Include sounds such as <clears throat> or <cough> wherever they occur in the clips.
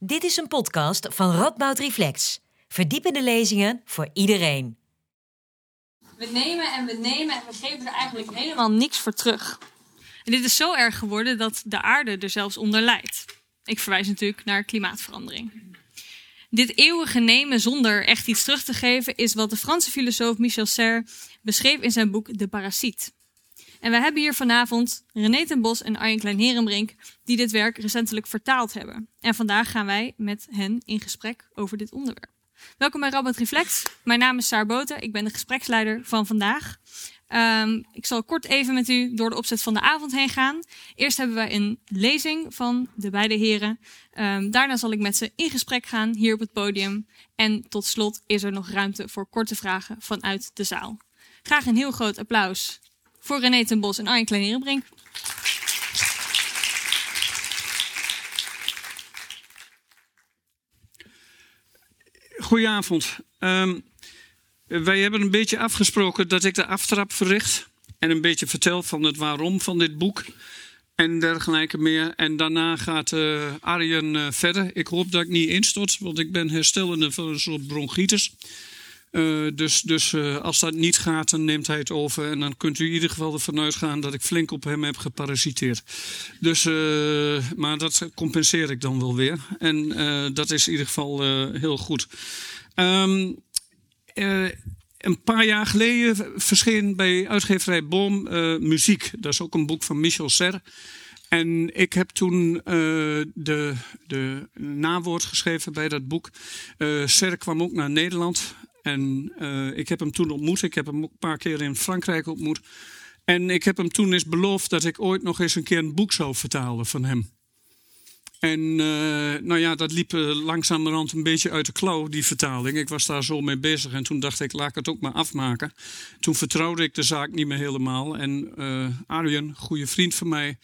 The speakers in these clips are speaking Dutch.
Dit is een podcast van Radboud Reflex. Verdiepende lezingen voor iedereen. We nemen en we nemen en we geven er eigenlijk helemaal niks voor terug. En dit is zo erg geworden dat de aarde er zelfs onder lijdt. Ik verwijs natuurlijk naar klimaatverandering. Dit eeuwige nemen zonder echt iets terug te geven is wat de Franse filosoof Michel Serre beschreef in zijn boek De Parasiet. En we hebben hier vanavond René ten Bos en Arjen Klein-Herenbrink die dit werk recentelijk vertaald hebben. En vandaag gaan wij met hen in gesprek over dit onderwerp. Welkom bij Rabbit Reflex. Mijn naam is Saar Boten. Ik ben de gespreksleider van vandaag. Um, ik zal kort even met u door de opzet van de avond heen gaan. Eerst hebben wij een lezing van de beide heren. Um, daarna zal ik met ze in gesprek gaan hier op het podium. En tot slot is er nog ruimte voor korte vragen vanuit de zaal. Graag een heel groot applaus voor René ten Bos en Arjen Kleinerenbrink. Goedenavond. Um, wij hebben een beetje afgesproken dat ik de aftrap verricht. En een beetje vertel van het waarom van dit boek. En dergelijke meer. En daarna gaat uh, Arjen uh, verder. Ik hoop dat ik niet instort, want ik ben herstellende van een soort bronchitis. Uh, dus dus als dat niet gaat, dan neemt hij het over. En dan kunt u in ieder geval ervan uitgaan dat ik flink op hem heb geparasiteerd. Dus, maar dat compenseer ik dan wel weer. En dat is in ieder geval heel goed. Uh, een paar jaar geleden verscheen bij uitgeverij Boom Muziek. Dat is ook een boek van Michel Serre. En ik heb toen uh, de, de nawoord geschreven bij dat boek. Uh, kwam ook naar Nederland. En ik heb hem toen ontmoet. Ik heb hem een paar keer in Frankrijk ontmoet. En ik heb hem toen eens beloofd dat ik ooit nog eens een keer een boek zou vertalen van hem. En uh, nou ja, dat liep langzamerhand een beetje uit de klauw, die vertaling. Ik was daar zo mee bezig en toen dacht ik, laat ik het ook maar afmaken. Toen vertrouwde ik de zaak niet meer helemaal. En uh, Arjen, goede vriend van mij,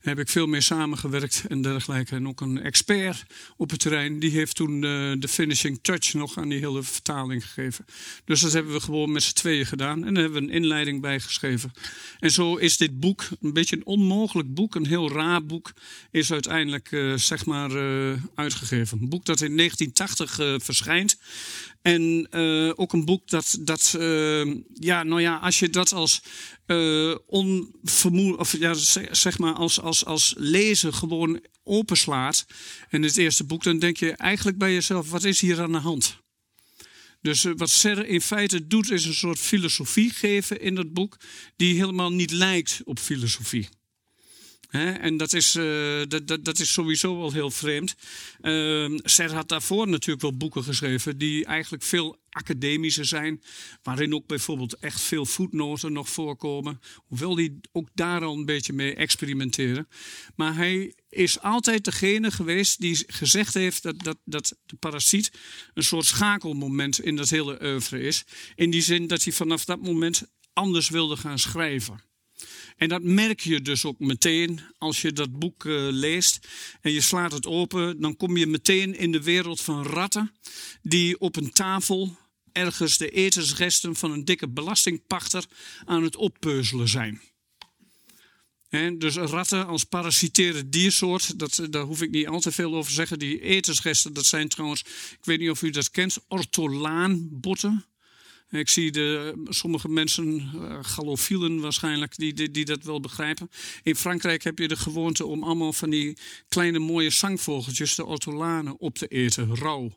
heb ik veel mee samengewerkt en dergelijke. En ook een expert op het terrein, die heeft toen de, de finishing touch nog aan die hele vertaling gegeven. Dus dat hebben we gewoon met z'n tweeën gedaan. En daar hebben we een inleiding bij geschreven. En zo is dit boek, een beetje een onmogelijk boek, een heel raar boek, is uiteindelijk uh, zeg maar uh, uitgegeven. Een boek dat in 1980 uh, verschijnt. En uh, ook een boek dat, dat uh, ja, nou ja, als je dat als uh, of ja, zeg maar als, als, als lezer gewoon openslaat in het eerste boek, dan denk je eigenlijk bij jezelf, wat is hier aan de hand? Dus wat Serre in feite doet, is een soort filosofie geven in dat boek, die helemaal niet lijkt op filosofie. En dat is, uh, dat, dat, dat is sowieso wel heel vreemd. Uh, Ser had daarvoor natuurlijk wel boeken geschreven die eigenlijk veel academischer zijn. Waarin ook bijvoorbeeld echt veel voetnoten nog voorkomen. Hoewel die ook daar al een beetje mee experimenteren. Maar hij is altijd degene geweest die gezegd heeft dat, dat, dat de parasiet een soort schakelmoment in dat hele oeuvre is. In die zin dat hij vanaf dat moment anders wilde gaan schrijven. En dat merk je dus ook meteen als je dat boek uh, leest en je slaat het open. Dan kom je meteen in de wereld van ratten die op een tafel ergens de etensresten van een dikke belastingpachter aan het oppeuzelen zijn. He, dus ratten als parasitaire diersoort, dat, daar hoef ik niet al te veel over te zeggen. Die etensresten, dat zijn trouwens, ik weet niet of u dat kent, ortolaanbotten. Ik zie de, sommige mensen, uh, galofielen waarschijnlijk, die, die, die, dat wel begrijpen. In Frankrijk heb je de gewoonte om allemaal van die kleine mooie zangvogeltjes, de ortolanen, op te eten, rauw.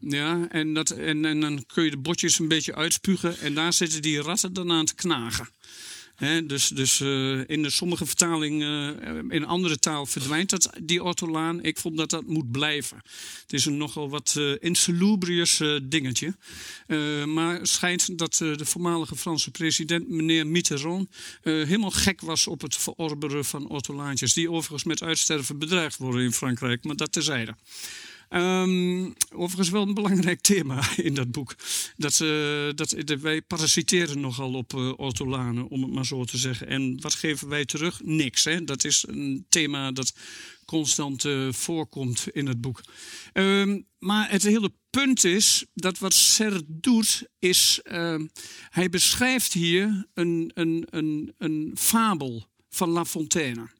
Ja, en, dat, en, en dan kun je de botjes een beetje uitspugen en daar zitten die ratten dan aan te knagen. Dus dus uh, in de sommige vertalingen, uh, in andere taal verdwijnt dat, die ortolaan. Ik vond dat dat moet blijven. Het is een nogal wat uh, dingetje. maar het schijnt dat de voormalige Franse president, meneer Mitterrand, helemaal gek was op het verorberen van ortolaantjes. Die overigens met uitsterven bedreigd worden in Frankrijk, maar dat terzijde. Um, overigens wel een belangrijk thema <laughs> in dat boek. Dat, dat, dat wij parasiteren nogal op uh, om het maar zo te zeggen. En wat geven wij terug? Niks. Hè? Dat is een thema dat constant uh, voorkomt in het boek. Um, maar het hele punt is dat wat Ser doet, is hij beschrijft hier een, een, een, een fabel van La Fontaine.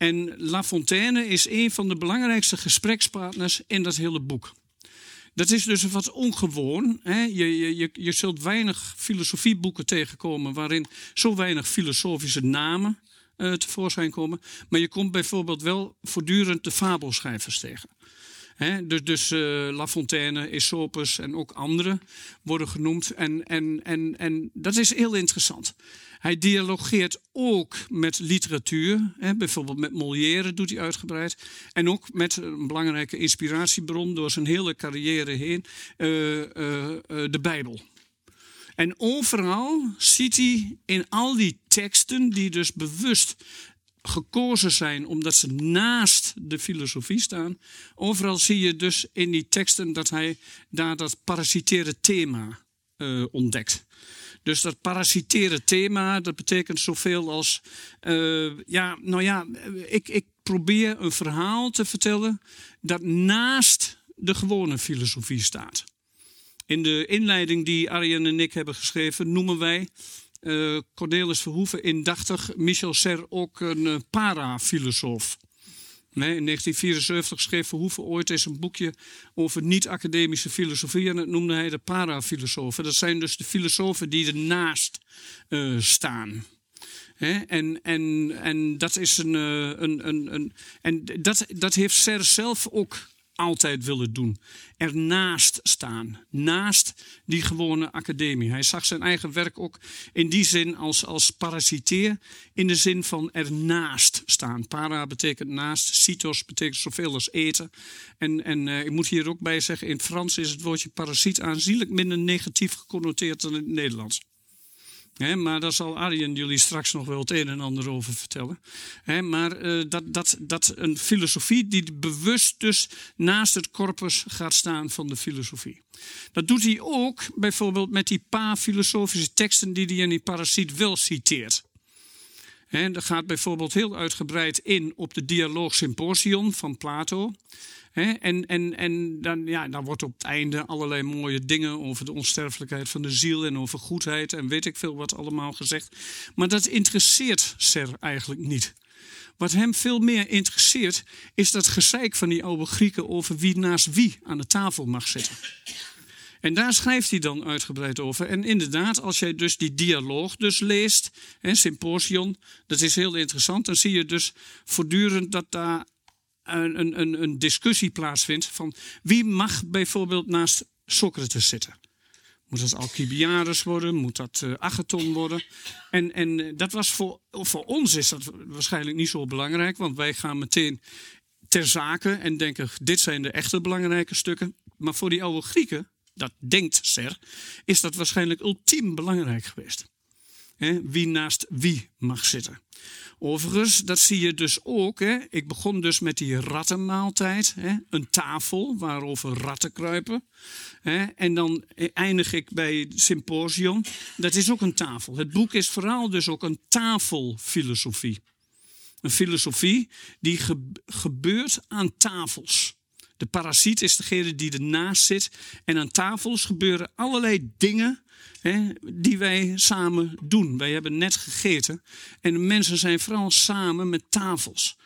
En La Fontaine is een van de belangrijkste gesprekspartners in dat hele boek. Dat is dus wat ongewoon. Hè? Je, je, je zult weinig filosofieboeken tegenkomen waarin zo weinig filosofische namen uh, tevoorschijn komen. Maar je komt bijvoorbeeld wel voortdurend de fabelschrijvers tegen. Dus dus uh, La Fontaine, Aesopus en ook anderen worden genoemd. En, en, en, en dat is heel interessant. Hij dialogeert ook met literatuur. Hè, bijvoorbeeld met Molière doet hij uitgebreid. En ook met een belangrijke inspiratiebron door zijn hele carrière heen, uh, uh, de Bijbel. En overal ziet hij in al die teksten, die dus bewust gekozen zijn omdat ze naast de filosofie staan. Overal zie je dus in die teksten dat hij daar dat parasitaire thema ontdekt. Dus dat parasitaire thema, dat betekent zoveel als, uh, ja, nou ja, ik, ik probeer een verhaal te vertellen dat naast de gewone filosofie staat. In de inleiding die Arjen en ik hebben geschreven, noemen wij uh, Cornelis Verhoeven indachtig Michel Serre ook een uh, parafilosoof. In 1974 schreef Verhoeven ooit eens een boekje over niet-academische filosofie en dat noemde hij de parafilosofen. Dat zijn dus de filosofen die ernaast uh, staan. en, en, en dat is een. een, een, een en dat, dat heeft Serre zelf ook altijd willen doen. Ernaast staan. Naast die gewone academie. Hij zag zijn eigen werk ook in die zin als, als parasiteer. In de zin van ernaast staan. Para betekent naast. Cytos betekent zoveel als eten. En, en uh, ik moet hier ook bij zeggen. In Frans is het woordje parasiet aanzienlijk minder negatief geconnoteerd dan in het Nederlands maar daar zal Arjen jullie straks nog wel het een en ander over vertellen. maar uh, dat, dat, dat een filosofie die bewust dus naast het corpus gaat staan van de filosofie. Dat doet hij ook bijvoorbeeld met die paar filosofische teksten die hij in die parasiet wel citeert. He, dat gaat bijvoorbeeld heel uitgebreid in op de dialoog symposion van Plato en en, en dan, ja, dan wordt op het einde allerlei mooie dingen over de onsterfelijkheid van de ziel en over goedheid en weet ik veel wat allemaal gezegd. Maar dat interesseert Ser eigenlijk niet. Wat hem veel meer interesseert, is dat gezeik van die oude Grieken over wie naast wie aan de tafel mag zitten. En daar schrijft hij dan uitgebreid over. En inderdaad, als jij dus die dialoog dus leest, hè, symposion, dat is heel interessant. Dan zie je dus voortdurend dat daar een, een, een discussie plaatsvindt van wie mag bijvoorbeeld naast Socrates zitten. Moet dat Alcibiades worden? Moet dat uh, Agathon worden? En, en eh, dat was voor, voor ons is dat waarschijnlijk niet zo belangrijk, want wij gaan meteen ter zake en denken: dit zijn de echte belangrijke stukken. Maar voor die oude Grieken, dat denkt Ser, is dat waarschijnlijk ultiem belangrijk geweest. wie naast wie mag zitten. Overigens, dat zie je dus ook. Ik begon dus met die rattenmaaltijd. Een tafel waarover ratten kruipen. En dan eindig ik bij symposium. Dat is ook een tafel. Het boek is vooral dus ook een tafelfilosofie. Een filosofie die gebeurt aan tafels. De parasiet is degene die ernaast zit. En aan tafels gebeuren allerlei dingen hè, die wij samen doen. Wij hebben net gegeten en de mensen zijn vooral samen met tafels.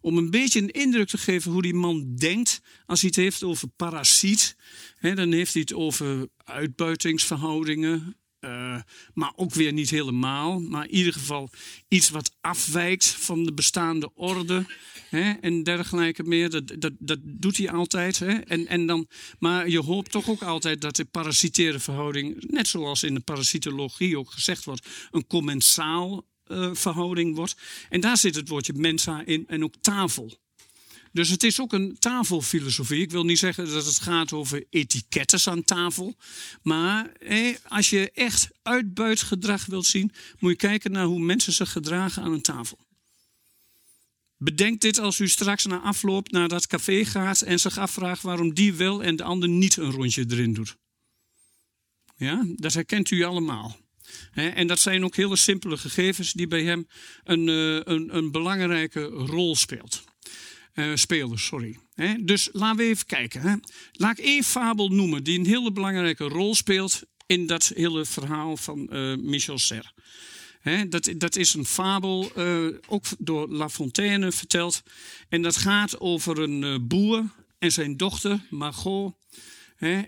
Om een beetje een indruk te geven hoe die man denkt als hij het heeft over parasiet. Hè, dan heeft hij het over uitbuitingsverhoudingen, uh, maar ook weer niet helemaal. Maar in ieder geval iets wat afwijkt van de bestaande orde. Hè, en dergelijke meer. Dat, dat, dat doet hij altijd. Hè. En, en dan, maar je hoopt toch ook altijd dat de parasitaire verhouding, net zoals in de parasitologie ook gezegd wordt, een commensaal uh, verhouding wordt. En daar zit het woordje mensa in en ook tafel. Dus het is ook een tafelfilosofie. Ik wil niet zeggen dat het gaat over etikettes aan tafel. Maar als je echt uitbuitgedrag wilt zien, moet je kijken naar hoe mensen zich gedragen aan een tafel. Bedenk dit als u straks na afloop naar dat café gaat en zich afvraagt waarom die wel en de ander niet een rondje erin doet. Ja, dat herkent u allemaal. En dat zijn ook hele simpele gegevens die bij hem een, eh, een, een belangrijke rol speelt. Uh, spelen, sorry. dus laten we even kijken. Laat ik één fabel noemen die een hele belangrijke rol speelt in dat hele verhaal van uh, Michel Serre. Dat, dat is een fabel, uh, ook door La Fontaine verteld. En dat gaat over een boer en zijn dochter, Margot.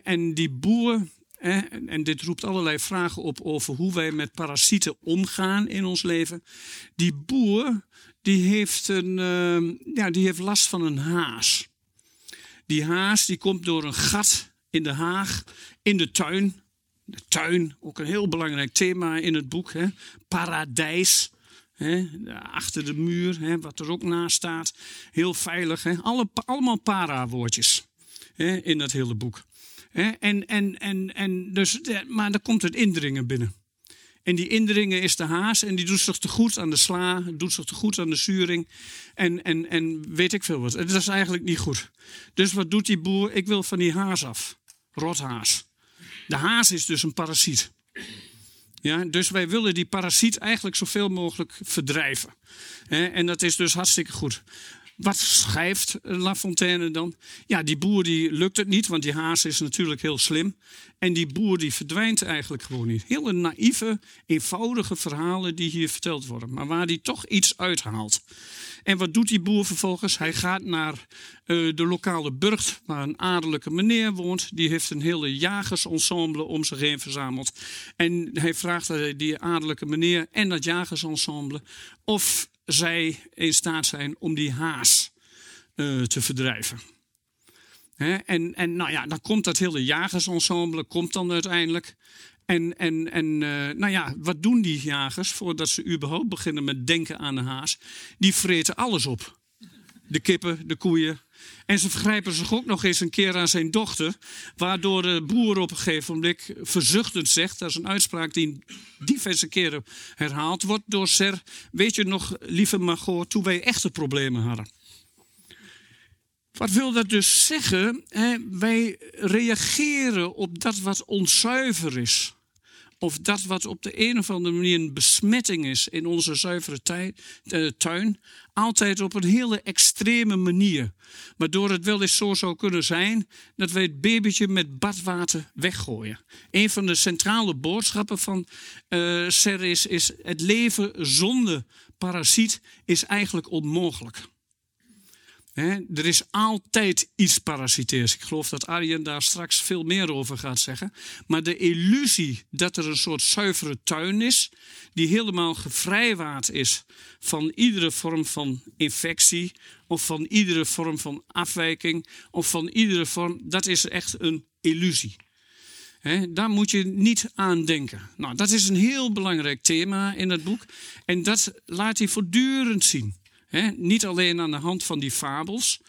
En die boer, hè, en dit roept allerlei vragen op over hoe wij met parasieten omgaan in ons leven. Die boer, die heeft, een, uh, ja, die heeft last van een haas. Die haas die komt door een gat in de haag, in de tuin. De tuin, ook een heel belangrijk thema in het boek. Hè? Paradijs. Hè? Achter de muur, hè? wat er ook naast staat. Heel veilig. Hè? Alle, allemaal para-woordjes hè? in dat hele boek. En, en, en, en dus, maar dan komt het indringen binnen. En die indringen is de haas en die doet zich te goed aan de sla, doet zich te goed aan de zuring en, en, en weet ik veel wat. Dat is eigenlijk niet goed. Dus wat doet die boer? Ik wil van die haas af. Rothaas. De haas is dus een parasiet. Ja, dus wij willen die parasiet eigenlijk zoveel mogelijk verdrijven. En dat is dus hartstikke goed. Wat schrijft La Fontaine dan? Ja, die boer die lukt het niet, want die haas is natuurlijk heel slim. En die boer die verdwijnt eigenlijk gewoon niet. Hele naïeve, eenvoudige verhalen die hier verteld worden. Maar waar die toch iets uithaalt. En wat doet die boer vervolgens? Hij gaat naar uh, de lokale burcht, waar een adellijke meneer woont. Die heeft een hele jagersensemble om zich heen verzameld. En hij vraagt die adellijke meneer en dat jagersensemble of zij in staat zijn om die haas uh, te verdrijven. En, en nou ja, dan komt dat hele jagersensemble, komt dan uiteindelijk. En, en, en uh, nou ja, wat doen die jagers voordat ze überhaupt beginnen met denken aan de haas? Die vreten alles op. De kippen, de koeien. En ze vergrijpen zich ook nog eens een keer aan zijn dochter. Waardoor de boer op een gegeven moment verzuchtend zegt. Dat is een uitspraak die diverse keren herhaald wordt door Ser. Weet je nog, lieve Margot, toen wij echte problemen hadden. Wat wil dat dus zeggen? Hè? Wij reageren op dat wat onzuiver is. Of dat wat op de een of andere manier een besmetting is in onze zuivere eh, tuin. Altijd op een hele extreme manier. Waardoor het wel eens zo zou kunnen zijn dat wij het babytje met badwater weggooien. Een van de centrale boodschappen van uh, is: het leven zonder parasiet is eigenlijk onmogelijk er is altijd iets parasiteers. Ik geloof dat Arjen daar straks veel meer over gaat zeggen. Maar de illusie dat er een soort zuivere tuin is, die helemaal gevrijwaard is van iedere vorm van infectie, of van iedere vorm van afwijking, of van iedere vorm, dat is echt een illusie. daar moet je niet aan denken. Nou, dat is een heel belangrijk thema in het boek. En dat laat hij voortdurend zien niet alleen aan de hand van die fabels.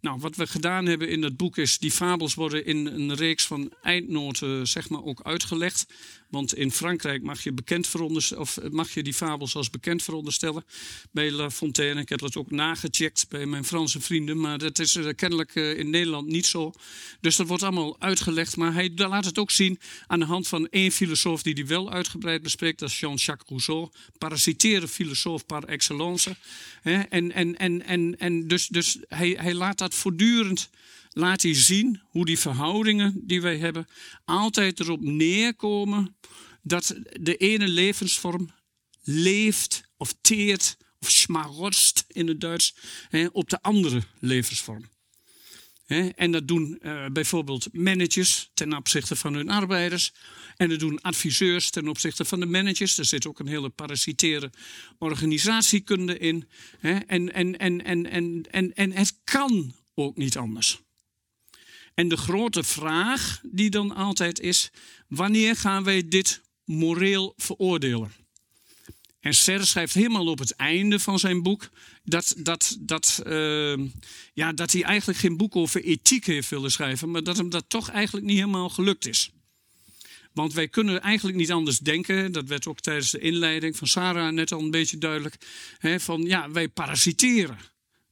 Nou, wat we gedaan hebben in het boek is, die fabels worden in een reeks van eindnoten zeg maar ook uitgelegd. Want in Frankrijk mag je, bekend of mag je die fabels als bekend veronderstellen bij La Fontaine. Ik heb dat ook nagecheckt bij mijn Franse vrienden, maar dat is uh, kennelijk uh, in Nederland niet zo. Dus dat wordt allemaal uitgelegd. Maar hij laat het ook zien aan de hand van één filosoof die die wel uitgebreid bespreekt. Dat is Jean-Jacques Rousseau. Parasiteren filosoof par excellence. En, en, en, en, en dus, dus hij, hij laat dat voortdurend laat hij zien hoe die verhoudingen die wij hebben altijd erop neerkomen dat de ene levensvorm leeft of teert of schmarotst in het Duits op de andere levensvorm. En dat doen uh, bijvoorbeeld managers ten opzichte van hun arbeiders. En dat doen adviseurs ten opzichte van de managers. Er zit ook een hele parasitaire organisatiekunde in. Hè, en, en, en, en, en, en, en het kan ook niet anders. En de grote vraag die dan altijd is: wanneer gaan wij dit moreel veroordelen? En Ser schrijft helemaal op het einde van zijn boek dat, dat, dat, uh, ja, dat hij eigenlijk geen boek over ethiek heeft willen schrijven, maar dat hem dat toch eigenlijk niet helemaal gelukt is. Want wij kunnen eigenlijk niet anders denken, dat werd ook tijdens de inleiding van Sarah net al een beetje duidelijk, hè, van ja, wij parasiteren.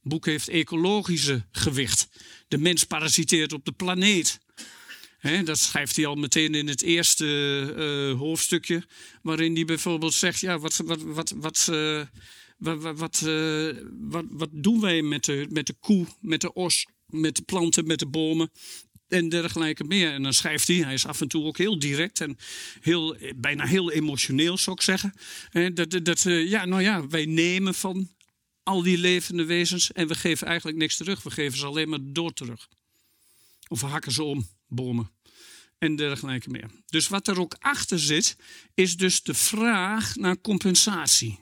Boek heeft ecologische gewicht. De mens parasiteert op de planeet. dat schrijft hij al meteen in het eerste uh, hoofdstukje, waarin hij bijvoorbeeld zegt: ja, wat, wat, wat, wat, uh, wat, wat, uh, wat, wat, doen wij met de, met de koe, met de os, met de planten, met de bomen? en dergelijke meer. En dan schrijft hij, hij is af en toe ook heel direct en heel, bijna heel emotioneel, zou ik zeggen. Dat, dat, ja, nou ja, wij nemen van al die levende wezens en we geven eigenlijk niks terug. We geven ze alleen maar door terug. Of we hakken ze om, bomen en dergelijke meer. Dus wat er ook achter zit, is dus de vraag naar compensatie.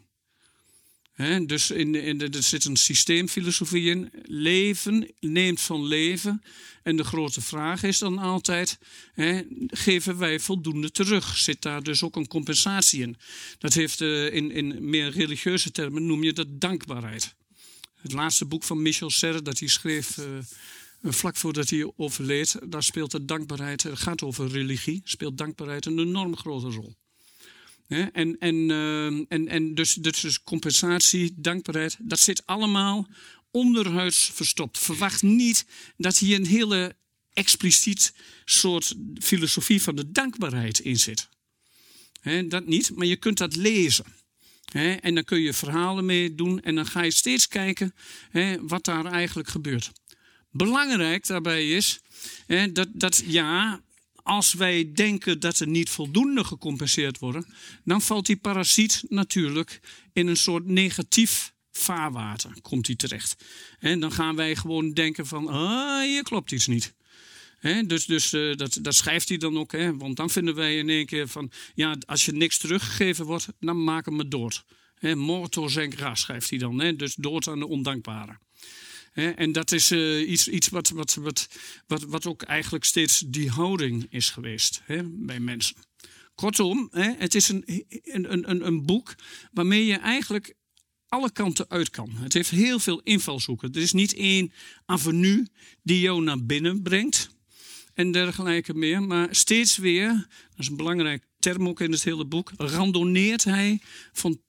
Dus in, in er zit een systeemfilosofie in. Leven neemt van leven. En de grote vraag is dan altijd: geven wij voldoende terug? Zit daar dus ook een compensatie in? Dat heeft uh, in, in meer religieuze termen noem je dat dankbaarheid. Het laatste boek van Michel Serre dat hij schreef. Uh, vlak voordat hij overleed, daar speelt de dankbaarheid, het gaat over religie, speelt dankbaarheid een enorm grote rol. En, en, eh, en, en dus, dus compensatie, dankbaarheid, dat zit allemaal onderhuids verstopt. Verwacht niet dat hier een hele expliciet soort filosofie van de dankbaarheid in zit. dat niet, maar je kunt dat lezen. en dan kun je verhalen mee doen en dan ga je steeds kijken wat daar eigenlijk gebeurt. Belangrijk daarbij is dat, dat ja, als wij denken dat er niet voldoende gecompenseerd worden, dan valt die parasiet natuurlijk in een soort negatief vaarwater, komt hij terecht. En dan gaan wij gewoon denken van, ah, hier klopt iets niet. dus dus uh, dat, dat schrijft hij dan ook. want dan vinden wij in één keer van... ja, als je niks teruggegeven wordt, dan maken we dood. He, mortor schrijft hij dan. dus dood aan de ondankbare en dat is uh, iets, iets wat, wat, wat, wat, wat ook eigenlijk steeds die houding is geweest bij mensen. Kortom, het is een, een, een, een boek waarmee je eigenlijk alle kanten uit kan. Het heeft heel veel invalshoeken. Er is niet één avenue die jou naar binnen brengt en dergelijke meer. Maar steeds weer, dat is een belangrijk term ook in het hele boek, randoneert hij van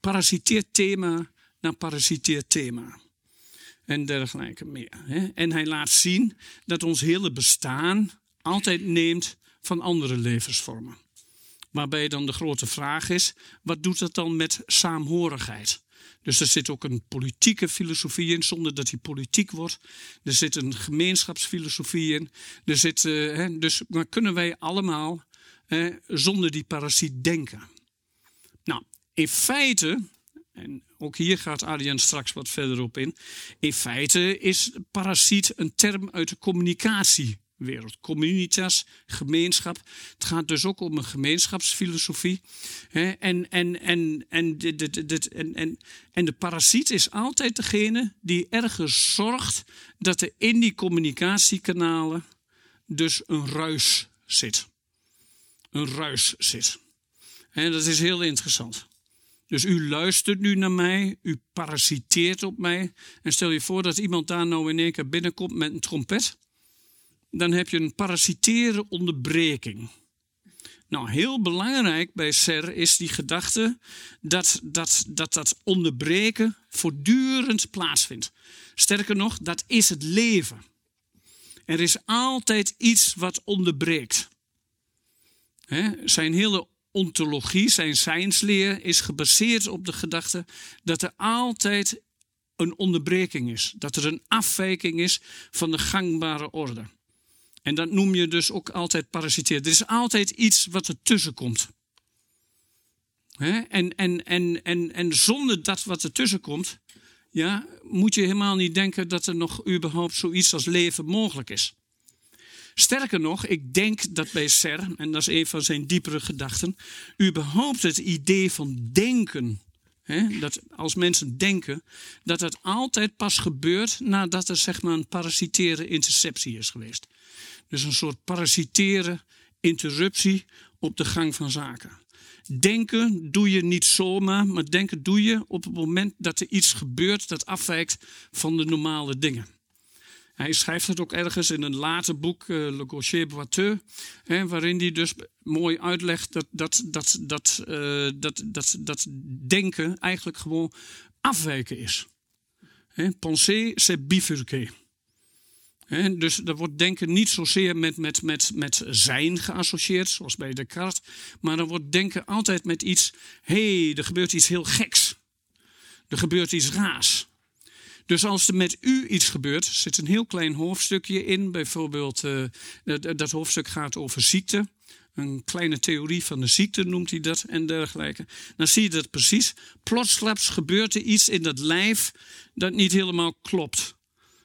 parasiteerd thema naar parasiteerd thema en dergelijke meer. En hij laat zien dat ons hele bestaan altijd neemt van andere levensvormen. Waarbij dan de grote vraag is: wat doet dat dan met saamhorigheid? Dus er zit ook een politieke filosofie in, zonder dat die politiek wordt. Er zit een gemeenschapsfilosofie in. Er zit, uh, dus maar kunnen wij allemaal zonder die parasiet denken? Nou, in feite en ook hier gaat Adrian straks wat verder op in. In feite is parasiet een term uit de communicatiewereld. Communitas, gemeenschap. Het gaat dus ook om een gemeenschapsfilosofie. En, en, en, en, en, de parasiet is altijd degene die ergens zorgt dat er in die communicatiekanalen dus een ruis zit. Een ruis zit. En dat is heel interessant. Dus u luistert nu naar mij, u parasiteert op mij. En stel je voor dat iemand daar nou in één keer binnenkomt met een trompet. Dan heb je een parasiteren onderbreking. Nou, heel belangrijk bij SER is die gedachte dat dat, dat dat onderbreken voortdurend plaatsvindt. Sterker nog, dat is het leven. Er is altijd iets wat onderbreekt. He, zijn hele ontologie, zijn zijnsleer, is gebaseerd op de gedachte dat er altijd een onderbreking is. Dat er een afwijking is van de gangbare orde. En dat noem je dus ook altijd parasiteer. Er is altijd iets wat ertussen komt. En, en, en, en, en zonder dat wat ertussen komt, ja, moet je helemaal niet denken dat er nog überhaupt zoiets als leven mogelijk is. Sterker nog, ik denk dat bij Ser, en dat is een van zijn diepere gedachten, überhaupt het idee van denken, hè, dat als mensen denken, dat het altijd pas gebeurt nadat er zeg maar een parasitaire interceptie is geweest. Dus een soort parasitaire interruptie op de gang van zaken. Denken doe je niet zomaar, maar denken doe je op het moment dat er iets gebeurt dat afwijkt van de normale dingen. Hij schrijft het ook ergens in een later boek, uh, Le Gaucher Boiteux, hè, waarin hij dus mooi uitlegt dat, dat, dat, dat, uh, dat, dat, dat denken eigenlijk gewoon afwijken is. Hè, penser, c'est bifurquer. Dus er wordt denken niet zozeer met, met, met, met zijn geassocieerd, zoals bij Descartes, maar er wordt denken altijd met iets, hé, hey, er gebeurt iets heel geks. Er gebeurt iets raars. Dus als er met u iets gebeurt, zit een heel klein hoofdstukje in. Bijvoorbeeld, dat, dat hoofdstuk gaat over ziekte. Een kleine theorie van de ziekte noemt hij dat en dergelijke. Dan zie je dat precies. Plotsklaps gebeurt er iets in dat lijf dat niet helemaal klopt.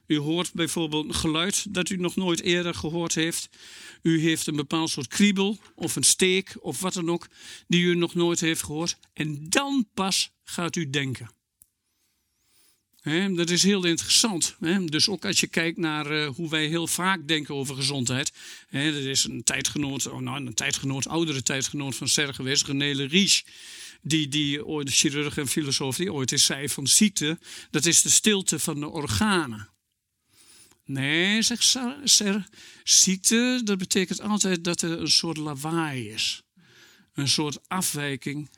U hoort bijvoorbeeld een geluid dat u nog nooit eerder gehoord heeft. U heeft een bepaald soort kriebel of een steek of wat dan ook die u nog nooit heeft gehoord. En dan pas gaat u denken. Dat is heel interessant. Dus ook als je kijkt naar uh, hoe wij heel vaak denken over gezondheid. er is een tijdgenoot, oh nou, een tijdgenoot, oudere tijdgenoot van Serge geweest, René Riche. Die, die ooit, de chirurg en filosoof, die ooit eens zei van ziekte, dat is de stilte van de organen. Nee, zegt Ser, ziekte, dat betekent altijd dat er een soort lawaai is. Een soort afwijking.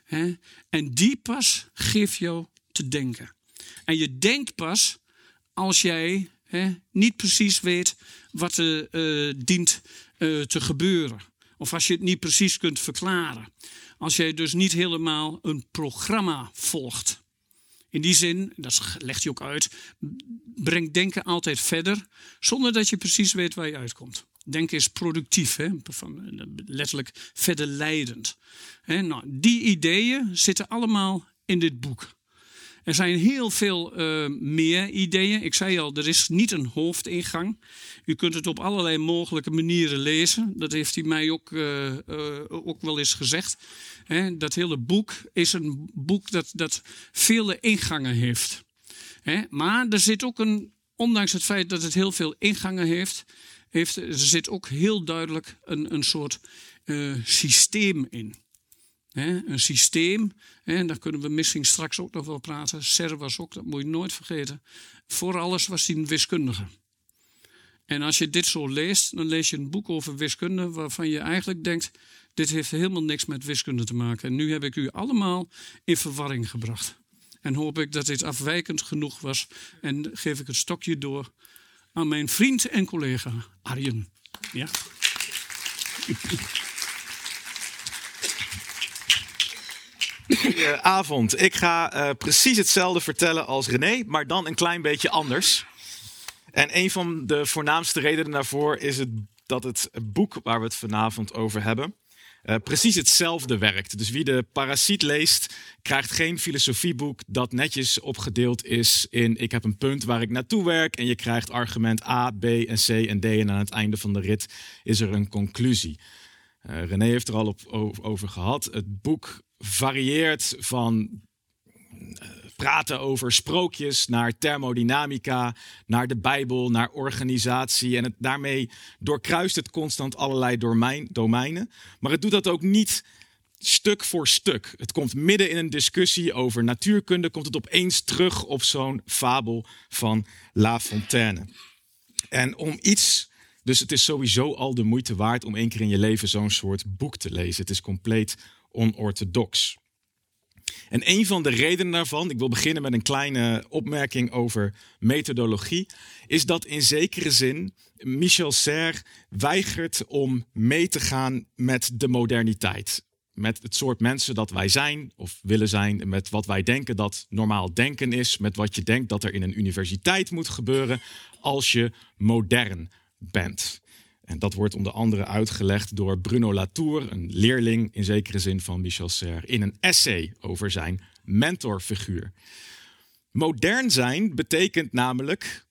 En die pas geeft jou te denken. En je denkt pas als jij hè, niet precies weet wat er uh, dient uh, te gebeuren. Of als je het niet precies kunt verklaren. Als jij dus niet helemaal een programma volgt. In die zin, dat legt hij ook uit, brengt denken altijd verder, zonder dat je precies weet waar je uitkomt. Denken is productief, hè? letterlijk verder leidend. Nou, die ideeën zitten allemaal in dit boek. Er zijn heel veel uh, meer ideeën. Ik zei al, er is niet een hoofdingang. U kunt het op allerlei mogelijke manieren lezen. Dat heeft hij mij ook, uh, uh, ook wel eens gezegd. Dat hele boek is een boek dat, dat vele ingangen heeft. He, maar er zit ook een, ondanks het feit dat het heel veel ingangen heeft, heeft er zit ook heel duidelijk een, een soort systeem in een systeem, en daar kunnen we misschien straks ook nog wel praten. Ser was ook, dat moet je nooit vergeten. Voor alles was hij een wiskundige. En als je dit zo leest, dan lees je een boek over wiskunde waarvan je eigenlijk denkt: dit heeft helemaal niks met wiskunde te maken. En nu heb ik u allemaal in verwarring gebracht. En hoop ik dat dit afwijkend genoeg was. En geef ik het stokje door aan mijn vriend en collega Arjen. Ja. Avond. Ik ga uh, precies hetzelfde vertellen als René, maar dan een klein beetje anders. En een van de voornaamste redenen daarvoor is het, dat het boek waar we het vanavond over hebben, uh, precies hetzelfde werkt. Dus wie de Parasiet leest, krijgt geen filosofieboek dat netjes opgedeeld is in ik heb een punt waar ik naartoe werk en je krijgt argument A, B en C en D en aan het einde van de rit is er een conclusie. Uh, René heeft er al op, over gehad. Het boek varieert van eh, praten over sprookjes naar thermodynamica, naar de Bijbel, naar organisatie. En het, daarmee doorkruist het constant allerlei domein, domeinen. Maar het doet dat ook niet stuk voor stuk. Het komt midden in een discussie over natuurkunde, komt het opeens terug op zo'n fabel van La Fontaine. En om iets. Dus het is sowieso al de moeite waard om één keer in je leven zo'n soort boek te lezen. Het is compleet onorthodox. En een van de redenen daarvan, ik wil beginnen met een kleine opmerking over methodologie, is dat in zekere zin Michel Serre weigert om mee te gaan met de moderniteit. Met het soort mensen dat wij zijn of willen zijn, met wat wij denken dat normaal denken is, met wat je denkt dat er in een universiteit moet gebeuren als je modern bent. En dat wordt onder andere uitgelegd door Bruno Latour, een leerling in zekere zin van Michel Serre, in een essay over zijn mentorfiguur. Modern zijn betekent namelijk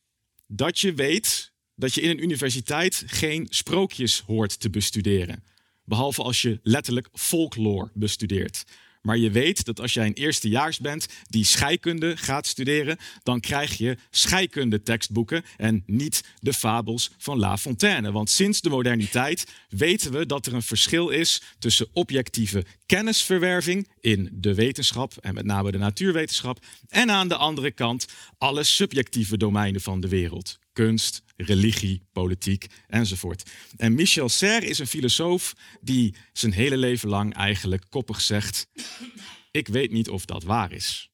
dat je weet dat je in een universiteit geen sprookjes hoort te bestuderen. Behalve als je letterlijk folklore bestudeert. Maar je weet dat als jij een eerstejaars bent die scheikunde gaat studeren, dan krijg je scheikunde tekstboeken en niet de fabels van La Fontaine. Want sinds de moderniteit weten we dat er een verschil is tussen objectieve kennisverwerving in de wetenschap en met name de natuurwetenschap en aan de andere kant alle subjectieve domeinen van de wereld kunst, religie, politiek enzovoort. En Michel Serre is een filosoof die zijn hele leven lang eigenlijk koppig zegt: Ik weet niet of dat waar is.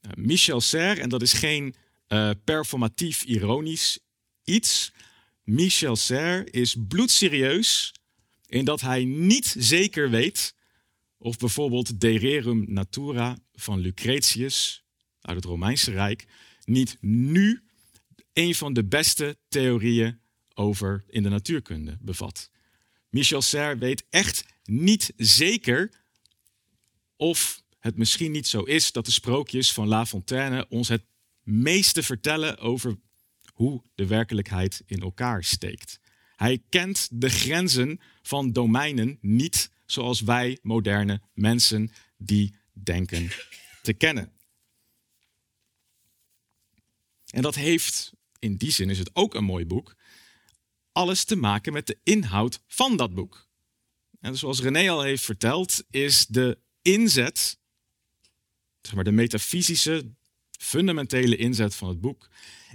Uh, Michel Serre, en dat is geen uh, performatief ironisch iets. Michel Serre is bloedserieus in dat hij niet zeker weet of bijvoorbeeld De Rerum Natura van Lucretius uit het Romeinse Rijk niet nu een van de beste theorieën over in de natuurkunde bevat. Michel Serre weet echt niet zeker of het misschien niet zo is dat de sprookjes van La Fontaine ons het meeste vertellen over hoe de werkelijkheid in elkaar steekt. Hij kent de grenzen van domeinen niet zoals wij moderne mensen die denken te kennen. En dat heeft, in die zin is het ook een mooi boek, alles te maken met de inhoud van dat boek. En zoals René al heeft verteld, is de inzet, zeg maar de metafysische, fundamentele inzet van het boek,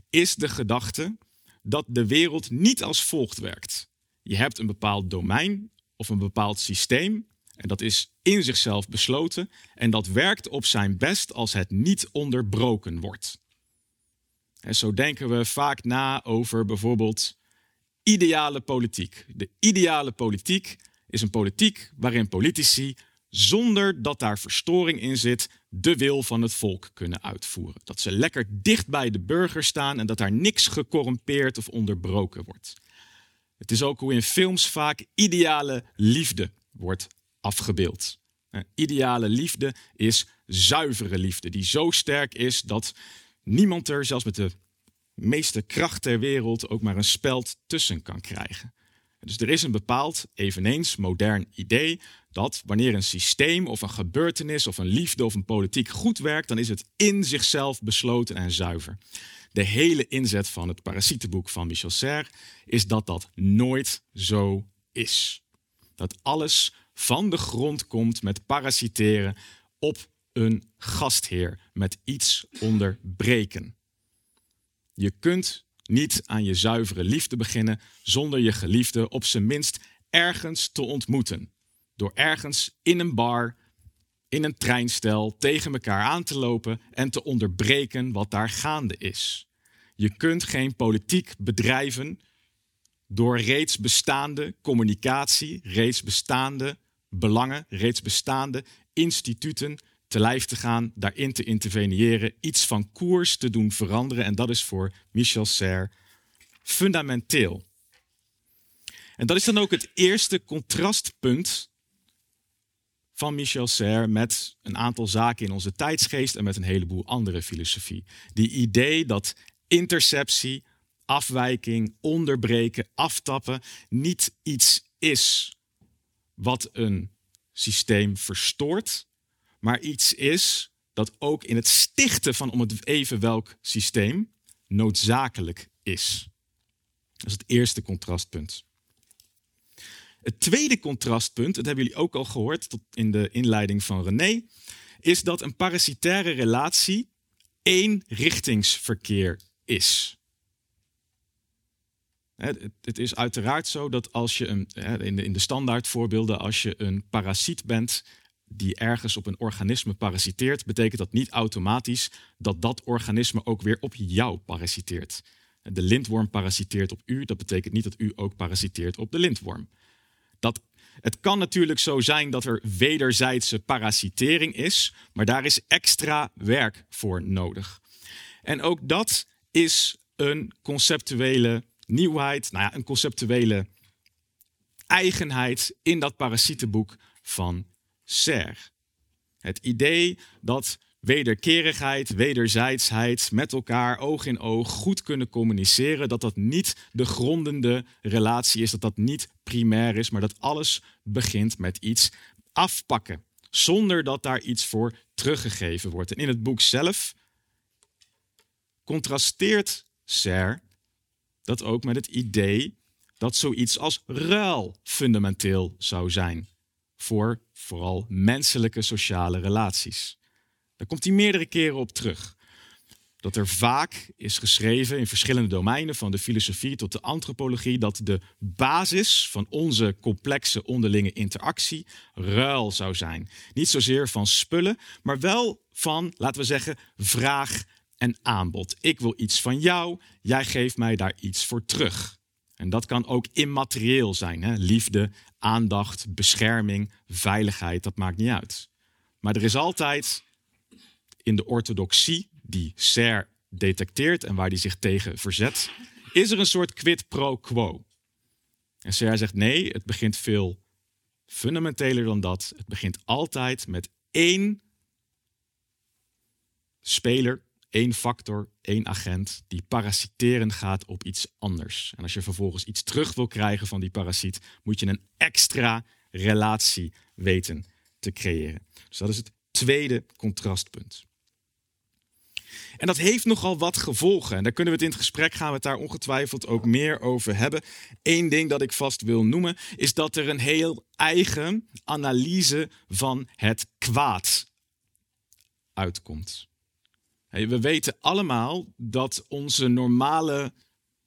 is de gedachte dat de wereld niet als volgt werkt. Je hebt een bepaald domein of een bepaald systeem en dat is in zichzelf besloten en dat werkt op zijn best als het niet onderbroken wordt. En zo denken we vaak na over bijvoorbeeld ideale politiek. De ideale politiek is een politiek waarin politici, zonder dat daar verstoring in zit, de wil van het volk kunnen uitvoeren. Dat ze lekker dicht bij de burger staan en dat daar niks gecorrumpeerd of onderbroken wordt. Het is ook hoe in films vaak ideale liefde wordt afgebeeld. Ideale liefde is zuivere liefde, die zo sterk is dat niemand er, zelfs met de meeste kracht ter wereld, ook maar een speld tussen kan krijgen. Dus er is een bepaald, eveneens modern idee dat wanneer een systeem of een gebeurtenis of een liefde of een politiek goed werkt, dan is het in zichzelf besloten en zuiver. De hele inzet van het parasietenboek van Michel Serre is dat dat nooit zo is. Dat alles van de grond komt met parasiteren op een gastheer, met iets onderbreken. Je kunt niet aan je zuivere liefde beginnen zonder je geliefde op zijn minst ergens te ontmoeten. Door ergens in een bar, in een treinstel tegen elkaar aan te lopen en te onderbreken wat daar gaande is. Je kunt geen politiek bedrijven door reeds bestaande communicatie, reeds bestaande belangen, reeds bestaande instituten te lijf te gaan, daarin te interveneren, iets van koers te doen veranderen. En dat is voor Michel Serre fundamenteel. En dat is dan ook het eerste contrastpunt van Michel Serre met een aantal zaken in onze tijdsgeest en met een heleboel andere filosofie. Die idee dat interceptie, afwijking, onderbreken, aftappen niet iets is wat een systeem verstoort, maar iets is dat ook in het stichten van om het even welk systeem noodzakelijk is. Dat is het eerste contrastpunt. Het tweede contrastpunt, dat hebben jullie ook al gehoord tot in de inleiding van René, is dat een parasitaire relatie eenrichtingsverkeer is. Het is uiteraard zo dat als je een, in de standaardvoorbeelden, als je een parasiet bent die ergens op een organisme parasiteert, betekent dat niet automatisch dat dat organisme ook weer op jou parasiteert. De lintworm parasiteert op u, dat betekent niet dat u ook parasiteert op de lintworm. Dat, het kan natuurlijk zo zijn dat er wederzijdse parasitering is, maar daar is extra werk voor nodig. En ook dat is een conceptuele nieuwheid, nou ja, een conceptuele eigenheid in dat parasietenboek van Serre. Het idee dat wederkerigheid, wederzijdsheid, met elkaar oog in oog goed kunnen communiceren, dat dat niet de grondende relatie is, dat dat niet primair is, maar dat alles begint met iets afpakken, zonder dat daar iets voor teruggegeven wordt. En in het boek zelf contrasteert Serre dat ook met het idee dat zoiets als ruil fundamenteel zou zijn voor vooral menselijke sociale relaties. Daar komt hij meerdere keren op terug. Dat er vaak is geschreven in verschillende domeinen, van de filosofie tot de antropologie, dat de basis van onze complexe onderlinge interactie ruil zou zijn. Niet zozeer van spullen, maar wel van, laten we zeggen, vraag en aanbod. Ik wil iets van jou, jij geeft mij daar iets voor terug. En dat kan ook immaterieel zijn. Hè? Liefde, aandacht, bescherming, veiligheid, dat maakt niet uit. Maar er is altijd in de orthodoxie, die Serre detecteert en waar die zich tegen verzet, is er een soort quid pro quo. En Serre zegt nee, het begint veel fundamenteler dan dat. Het begint altijd met één speler, één factor, één agent die parasiteren gaat op iets anders. En als je vervolgens iets terug wil krijgen van die parasiet, moet je een extra relatie weten te creëren. Dus dat is het tweede contrastpunt. En dat heeft nogal wat gevolgen. En daar kunnen we het in het gesprek gaan we daar ongetwijfeld ook meer over hebben. Eén ding dat ik vast wil noemen is dat er een heel eigen analyse van het kwaad uitkomt. We weten allemaal dat onze normale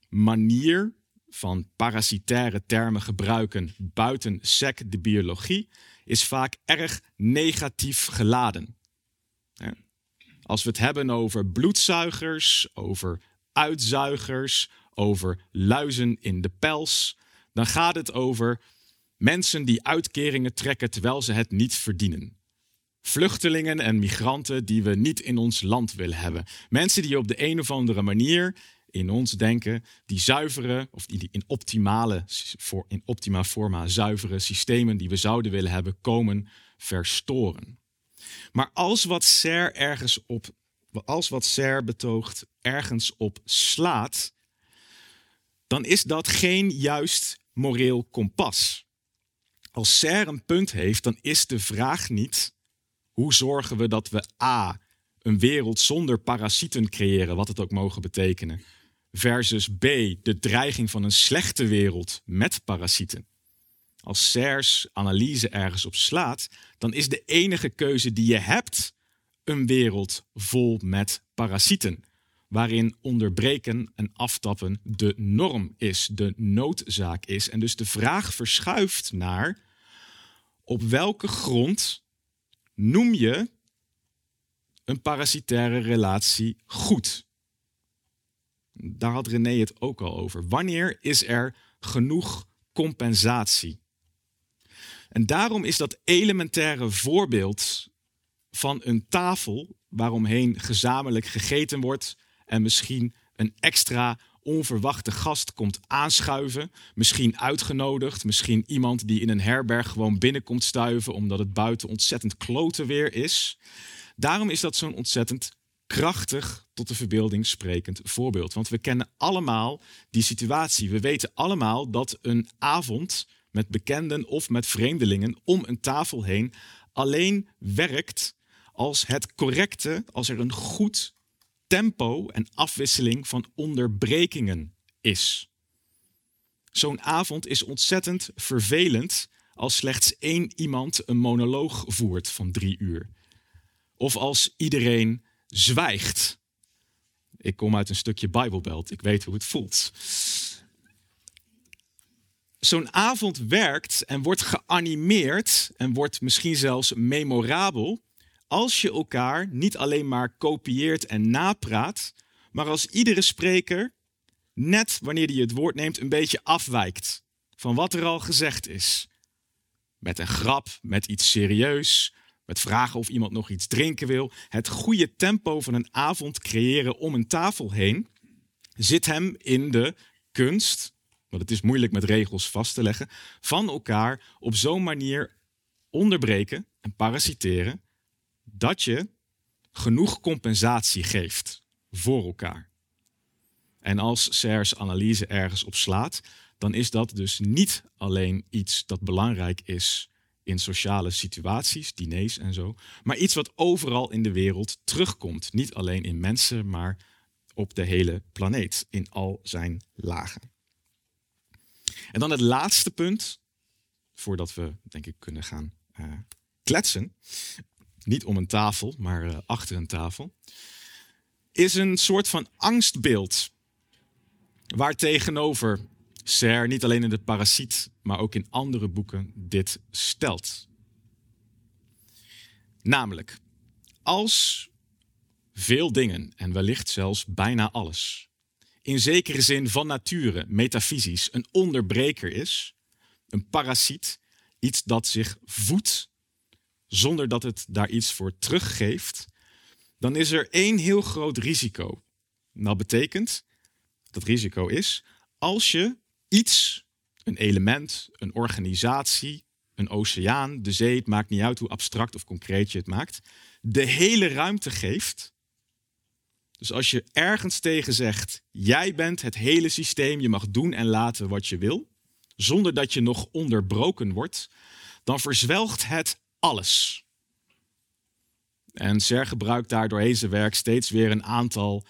manier van parasitaire termen gebruiken buiten sec de biologie is vaak erg negatief geladen. Als we het hebben over bloedzuigers, over uitzuigers, over luizen in de pels, dan gaat het over mensen die uitkeringen trekken terwijl ze het niet verdienen. Vluchtelingen en migranten die we niet in ons land willen hebben. Mensen die op de een of andere manier in ons denken die zuivere, of die in optimale, in optima forma zuivere systemen die we zouden willen hebben, komen verstoren. Maar als wat Serre ergens op, als wat Serre betoogt ergens op slaat, dan is dat geen juist moreel kompas. Als Serre een punt heeft, dan is de vraag niet hoe zorgen we dat we A, een wereld zonder parasieten creëren, wat het ook mogen betekenen, versus B, de dreiging van een slechte wereld met parasieten als Serres analyse ergens op slaat, dan is de enige keuze die je hebt een wereld vol met parasieten. Waarin onderbreken en aftappen de norm is, de noodzaak is. En dus de vraag verschuift naar op welke grond noem je een parasitaire relatie goed? Daar had René het ook al over. Wanneer is er genoeg compensatie? En daarom is dat elementaire voorbeeld van een tafel waaromheen gezamenlijk gegeten wordt en misschien een extra onverwachte gast komt aanschuiven, misschien uitgenodigd, misschien iemand die in een herberg gewoon binnenkomt stuiven omdat het buiten ontzettend klote weer is. Daarom is dat zo'n ontzettend krachtig tot de verbeelding sprekend voorbeeld. Want we kennen allemaal die situatie. We weten allemaal dat een avond met bekenden of met vreemdelingen om een tafel heen alleen werkt als het correcte, als er een goed tempo en afwisseling van onderbrekingen is. Zo'n avond is ontzettend vervelend als slechts één iemand een monoloog voert van drie uur. Of als iedereen zwijgt. Ik kom uit een stukje Bijbelbelt, ik weet hoe het voelt zo'n avond werkt en wordt geanimeerd en wordt misschien zelfs memorabel als je elkaar niet alleen maar kopieert en napraat, maar als iedere spreker net wanneer hij het woord neemt een beetje afwijkt van wat er al gezegd is. Met een grap, met iets serieus, met vragen of iemand nog iets drinken wil. Het goede tempo van een avond creëren om een tafel heen zit hem in de kunst want het is moeilijk met regels vast te leggen, van elkaar op zo'n manier onderbreken en parasiteren dat je genoeg compensatie geeft voor elkaar. En als Serres analyse ergens op slaat, dan is dat dus niet alleen iets dat belangrijk is in sociale situaties, diners en zo, maar iets wat overal in de wereld terugkomt. Niet alleen in mensen, maar op de hele planeet, in al zijn lagen. En dan het laatste punt, voordat we denk ik kunnen gaan uh, kletsen. Niet om een tafel, maar uh, achter een tafel. Is een soort van angstbeeld. Waar tegenover Serre niet alleen in de parasiet, maar ook in andere boeken dit stelt. Namelijk, als veel dingen, en wellicht zelfs bijna alles, in zekere zin van nature, metafysisch, een onderbreker is, een parasiet, iets dat zich voedt zonder dat het daar iets voor teruggeeft, dan is er één heel groot risico Dat betekent, dat risico is, als je iets, een element, een organisatie, een oceaan, de zee, het maakt niet uit hoe abstract of concreet je het maakt, de hele ruimte geeft. Dus als je ergens tegen zegt, jij bent het hele systeem, je mag doen en laten wat je wil, zonder dat je nog onderbroken wordt, dan verzwelgt het alles. En Ser gebruikt daar doorheen zijn werk steeds weer een aantal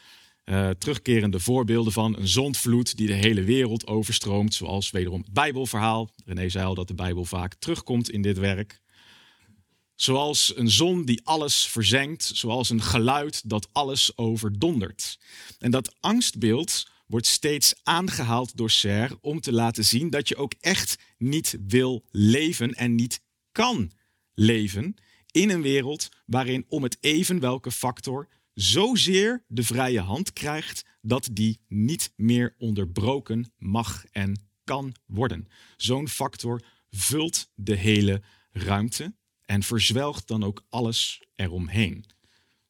uh, terugkerende voorbeelden van een zondvloed die de hele wereld overstroomt, zoals wederom het Bijbelverhaal. René zei al dat de Bijbel vaak terugkomt in dit werk. Zoals een zon die alles verzengt, zoals een geluid dat alles overdondert. En dat angstbeeld wordt steeds aangehaald door Serre om te laten zien dat je ook echt niet wil leven en niet kan leven in een wereld waarin om het even welke factor zozeer de vrije hand krijgt dat die niet meer onderbroken mag en kan worden. Zo'n factor vult de hele ruimte en verzwelgt dan ook alles eromheen.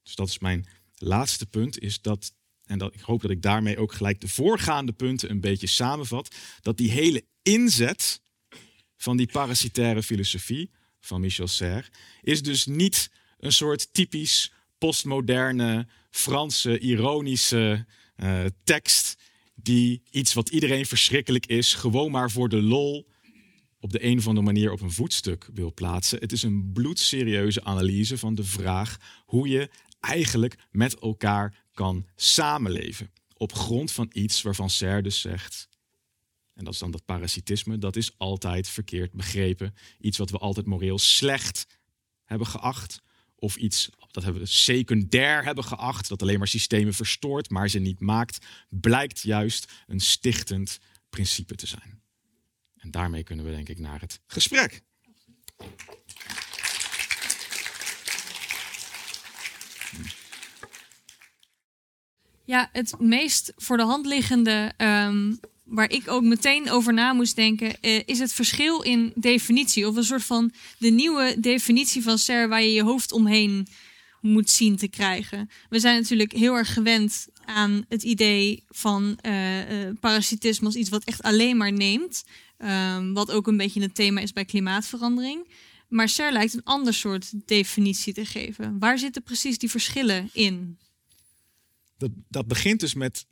Dus dat is mijn laatste punt, is dat, en dat, ik hoop dat ik daarmee ook gelijk de voorgaande punten een beetje samenvat, dat die hele inzet van die parasitaire filosofie van Michel Serre is dus niet een soort typisch postmoderne, Franse, ironische uh, tekst die iets wat iedereen verschrikkelijk is, gewoon maar voor de lol op de een of andere manier op een voetstuk wil plaatsen. Het is een bloedserieuze analyse van de vraag hoe je eigenlijk met elkaar kan samenleven. Op grond van iets waarvan Serre dus zegt, en dat is dan dat parasitisme, dat is altijd verkeerd begrepen. Iets wat we altijd moreel slecht hebben geacht. Of iets dat hebben we secundair hebben geacht, dat alleen maar systemen verstoort, maar ze niet maakt, blijkt juist een stichtend principe te zijn. En daarmee kunnen we denk ik naar het gesprek. Ja, het meest voor de hand liggende, um, waar ik ook meteen over na moest denken, uh, is het verschil in definitie. Of een soort van de nieuwe definitie van SER waar je je hoofd omheen moet zien te krijgen. We zijn natuurlijk heel erg gewend aan het idee van uh, parasitisme als iets wat echt alleen maar neemt. Um, wat ook een beetje het thema is bij klimaatverandering. Maar SER lijkt een ander soort definitie te geven. Waar zitten precies die verschillen in? Dat, dat begint dus met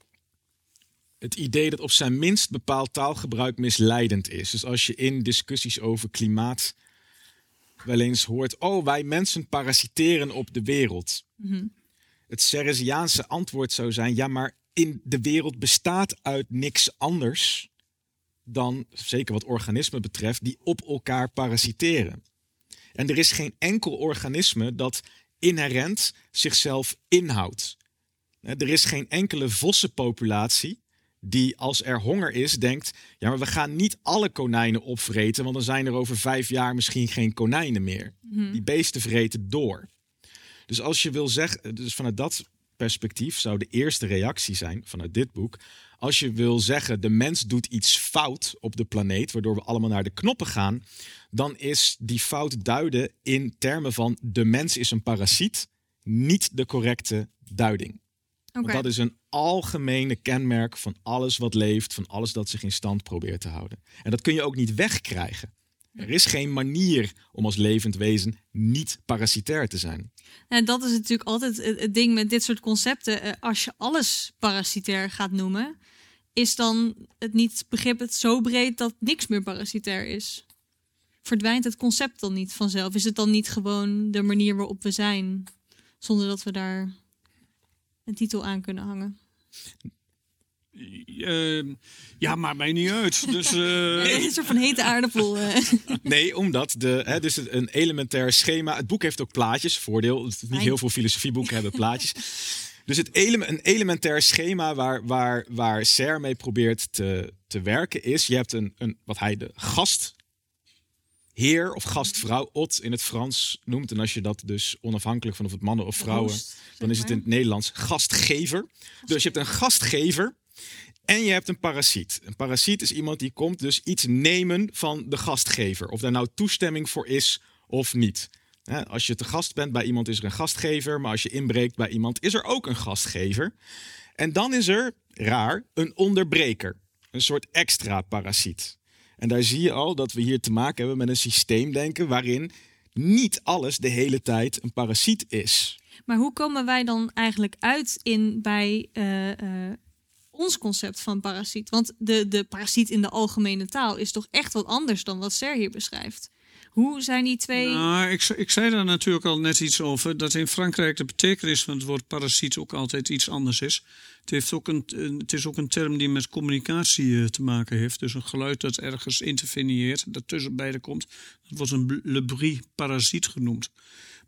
het idee dat op zijn minst bepaald taalgebruik misleidend is. Dus als je in discussies over klimaat wel eens hoort: oh, wij mensen parasiteren op de wereld. Mhm. Het Seresiaanse antwoord zou zijn: ja, maar in de wereld bestaat uit niks anders dan, zeker wat organismen betreft, die op elkaar parasiteren. En er is geen enkel organisme dat inherent zichzelf inhoudt. Er is geen enkele vossenpopulatie die als er honger is, denkt: ja, maar we gaan niet alle konijnen opvreten, want dan zijn er over vijf jaar misschien geen konijnen meer. Mhm. Die beesten vreten door. Dus als je wil zeggen, dus vanuit dat perspectief zou de eerste reactie zijn vanuit dit boek. Als je wil zeggen, de mens doet iets fout op de planeet, waardoor we allemaal naar de knoppen gaan, dan is die fout duiden in termen van de mens is een parasiet, niet de correcte duiding. Want dat is een algemene kenmerk van alles wat leeft, van alles dat zich in stand probeert te houden. En dat kun je ook niet wegkrijgen. Er is geen manier om als levend wezen niet parasitair te zijn. En dat is natuurlijk altijd het, het ding met dit soort concepten. Eh, Als je alles parasitair gaat noemen, is dan het niet begrip het zo breed dat niks meer parasitair is? Verdwijnt het concept dan niet vanzelf? Is het dan niet gewoon de manier waarop we zijn, zonder dat we daar een titel aan kunnen hangen? Ehm, ja, maakt mij niet uit. Dus, <laughs> eh, Een soort van hete aardappel. eh. <laughs> Nee, omdat de, hè, dus een elementair schema. Het boek heeft ook plaatjes. Voordeel, het is niet heel veel filosofieboeken hebben plaatjes. Dus het ele- een elementair schema waar, waar, waar Serre mee probeert te, te werken is: je hebt een, een, wat hij de gastheer of gastvrouw, ot in het Frans noemt. En als je dat dus onafhankelijk van of het mannen of vrouwen, dan is het in het Nederlands gastgever. Dus je hebt een gastgever en je hebt een parasiet. Een parasiet is iemand die komt dus iets nemen van de gastgever. Of daar nou toestemming voor is of niet. Als je te gast bent bij iemand is er een gastgever, maar als je inbreekt bij iemand is er ook een gastgever. En dan is er, raar, een onderbreker. Een soort extra parasiet. En daar zie je al dat we hier te maken hebben met een systeemdenken waarin niet alles de hele tijd een parasiet is. Maar hoe komen wij dan eigenlijk uit in bij uh, uh, ons concept van parasiet? Want de, de parasiet in de algemene taal is toch echt wat anders dan wat Ser hier beschrijft. Hoe zijn die twee. Nou, ik, ik zei daar natuurlijk al net iets over. Dat in Frankrijk de betekenis van het woord parasiet ook altijd iets anders is. Het, heeft ook een, het is ook een term die met communicatie eh, te maken heeft. Dus een geluid dat ergens interveneert, dat tussen beiden komt. Dat wordt een le bruit parasiet genoemd.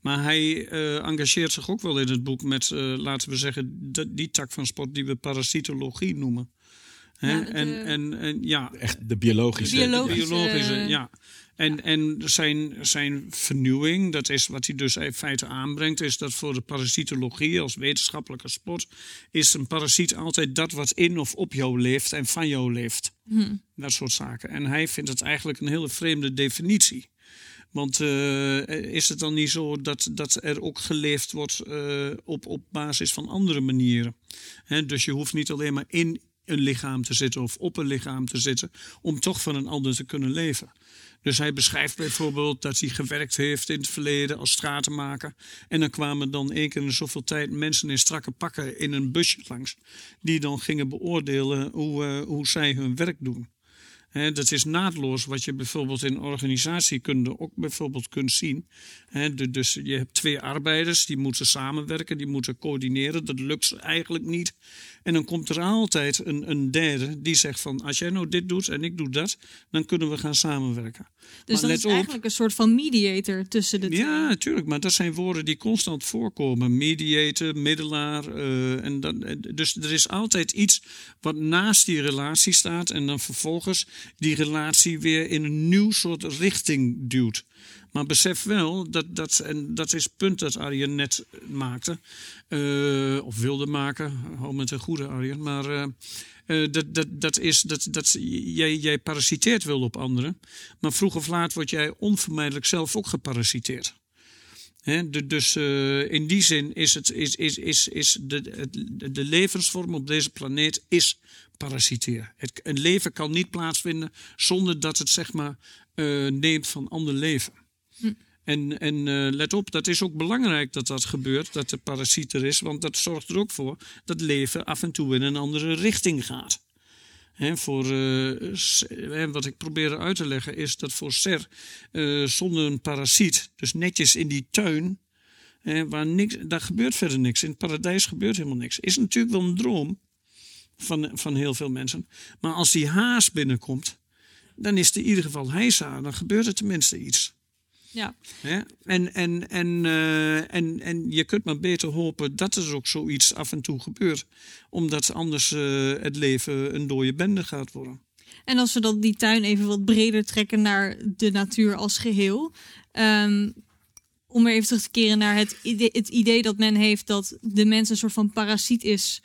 Maar hij uh, engageert zich ook wel in het boek met, uh, laten we zeggen, die tak van sport die we parasitologie noemen. Ja, en, en, en, ja, echt de biologische. De biologische, de biologische ja. En, en zijn, zijn vernieuwing, dat is wat hij dus in feite aanbrengt, is dat voor de parasitologie als wetenschappelijke sport, is een parasiet altijd dat wat in of op jou leeft en van jou leeft. Hm. Dat soort zaken. En hij vindt het eigenlijk een hele vreemde definitie. Want uh, is het dan niet zo dat, dat er ook geleefd wordt uh, op, op basis van andere manieren? He, dus je hoeft niet alleen maar in een lichaam te zitten of op een lichaam te zitten om toch van een ander te kunnen leven. Dus hij beschrijft bijvoorbeeld dat hij gewerkt heeft in het verleden als stratenmaker. En dan kwamen dan één keer in zoveel tijd mensen in strakke pakken in een busje langs. Die dan gingen beoordelen hoe, uh, hoe zij hun werk doen dat is naadloos wat je bijvoorbeeld in organisatiekunde ook bijvoorbeeld kunt zien. dus je hebt twee arbeiders, die moeten samenwerken, die moeten coördineren. Dat lukt eigenlijk niet. En dan komt er altijd een, een derde die zegt van... als jij nou dit doet en ik doe dat, dan kunnen we gaan samenwerken. Dus maar dat is eigenlijk een soort van mediator tussen de twee. Ja, natuurlijk. Maar dat zijn woorden die constant voorkomen. Mediator, middelaar. Uh, en dat, dus er is altijd iets wat naast die relatie staat... en dan vervolgens die relatie weer in een nieuw soort richting duwt. Maar besef wel, dat, dat, en dat is het punt dat Arjen net maakte, uh, of wilde maken, hou met een goede Arjen, maar uh, uh, dat, dat, dat is dat, dat jij, jij parasiteert wel op anderen, maar vroeg of laat word jij onvermijdelijk zelf ook geparasiteerd. De, dus in die zin is, het, is, is, is, is de, de levensvorm op deze planeet is parasiteren. Het, een leven kan niet plaatsvinden zonder dat het zeg maar neemt van ander leven. Hm. En, en uh, let op, dat is ook belangrijk dat dat gebeurt, dat de parasiet er is, want dat zorgt er ook voor dat leven af en toe in een andere richting gaat. He, voor, uh, wat ik probeer uit te leggen is dat voor Ser uh, zonder een parasiet, dus netjes in die tuin, waar niks, daar gebeurt verder niks. In het paradijs gebeurt helemaal niks. Is natuurlijk wel een droom van, van heel veel mensen. Maar als die haas binnenkomt, dan is er in ieder geval heisa. Dan gebeurt er tenminste iets. Ja. ja? En, en, en, uh, en, en je kunt maar beter hopen dat er ook zoiets af en toe gebeurt. Omdat anders uh, het leven een dode bende gaat worden. En als we dan die tuin even wat breder trekken naar de natuur als geheel. Um, om even terug te keren naar het idee, het idee dat men heeft dat de mens een soort van parasiet is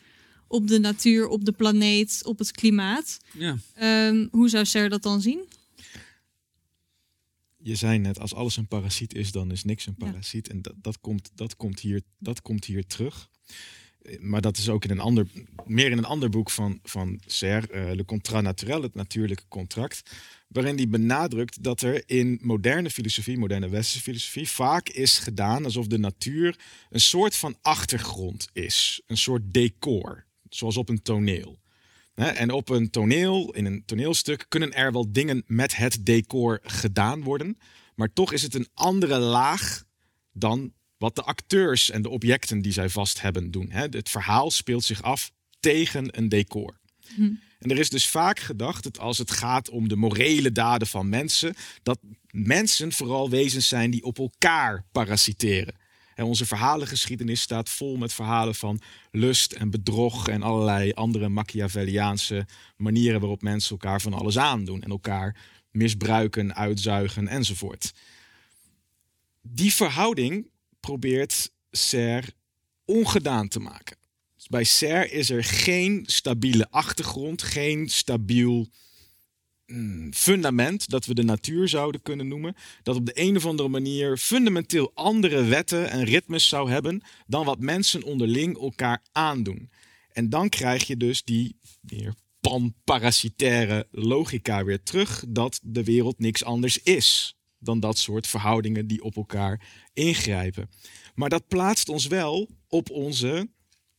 op de natuur, op de planeet, op het klimaat. Ja. Um, hoe zou Ser dat dan zien? Je zei net, als alles een parasiet is, dan is niks een parasiet. En dat, dat, komt, dat, komt hier, dat komt hier terug. Maar dat is ook in een ander, meer in een ander boek van, van Serre, uh, Le Contrat Naturel, het natuurlijke contract. Waarin hij benadrukt dat er in moderne filosofie, moderne westerse filosofie, vaak is gedaan alsof de natuur een soort van achtergrond is. Een soort decor, zoals op een toneel. En op een toneel, in een toneelstuk, kunnen er wel dingen met het decor gedaan worden. Maar toch is het een andere laag dan wat de acteurs en de objecten die zij vast hebben doen. Het verhaal speelt zich af tegen een decor. Hm. En er is dus vaak gedacht dat als het gaat om de morele daden van mensen, dat mensen vooral wezens zijn die op elkaar parasiteren. En onze verhalengeschiedenis staat vol met verhalen van lust en bedrog en allerlei andere Machiavelliaanse manieren waarop mensen elkaar van alles aandoen en elkaar misbruiken, uitzuigen enzovoort. Die verhouding probeert Serre ongedaan te maken. Dus bij Serre is er geen stabiele achtergrond, geen stabiel fundament dat we de natuur zouden kunnen noemen, dat op de een of andere manier fundamenteel andere wetten en ritmes zou hebben dan wat mensen onderling elkaar aandoen. En dan krijg je dus die meer panparasitaire logica weer terug, dat de wereld niks anders is dan dat soort verhoudingen die op elkaar ingrijpen. Maar dat plaatst ons wel op onze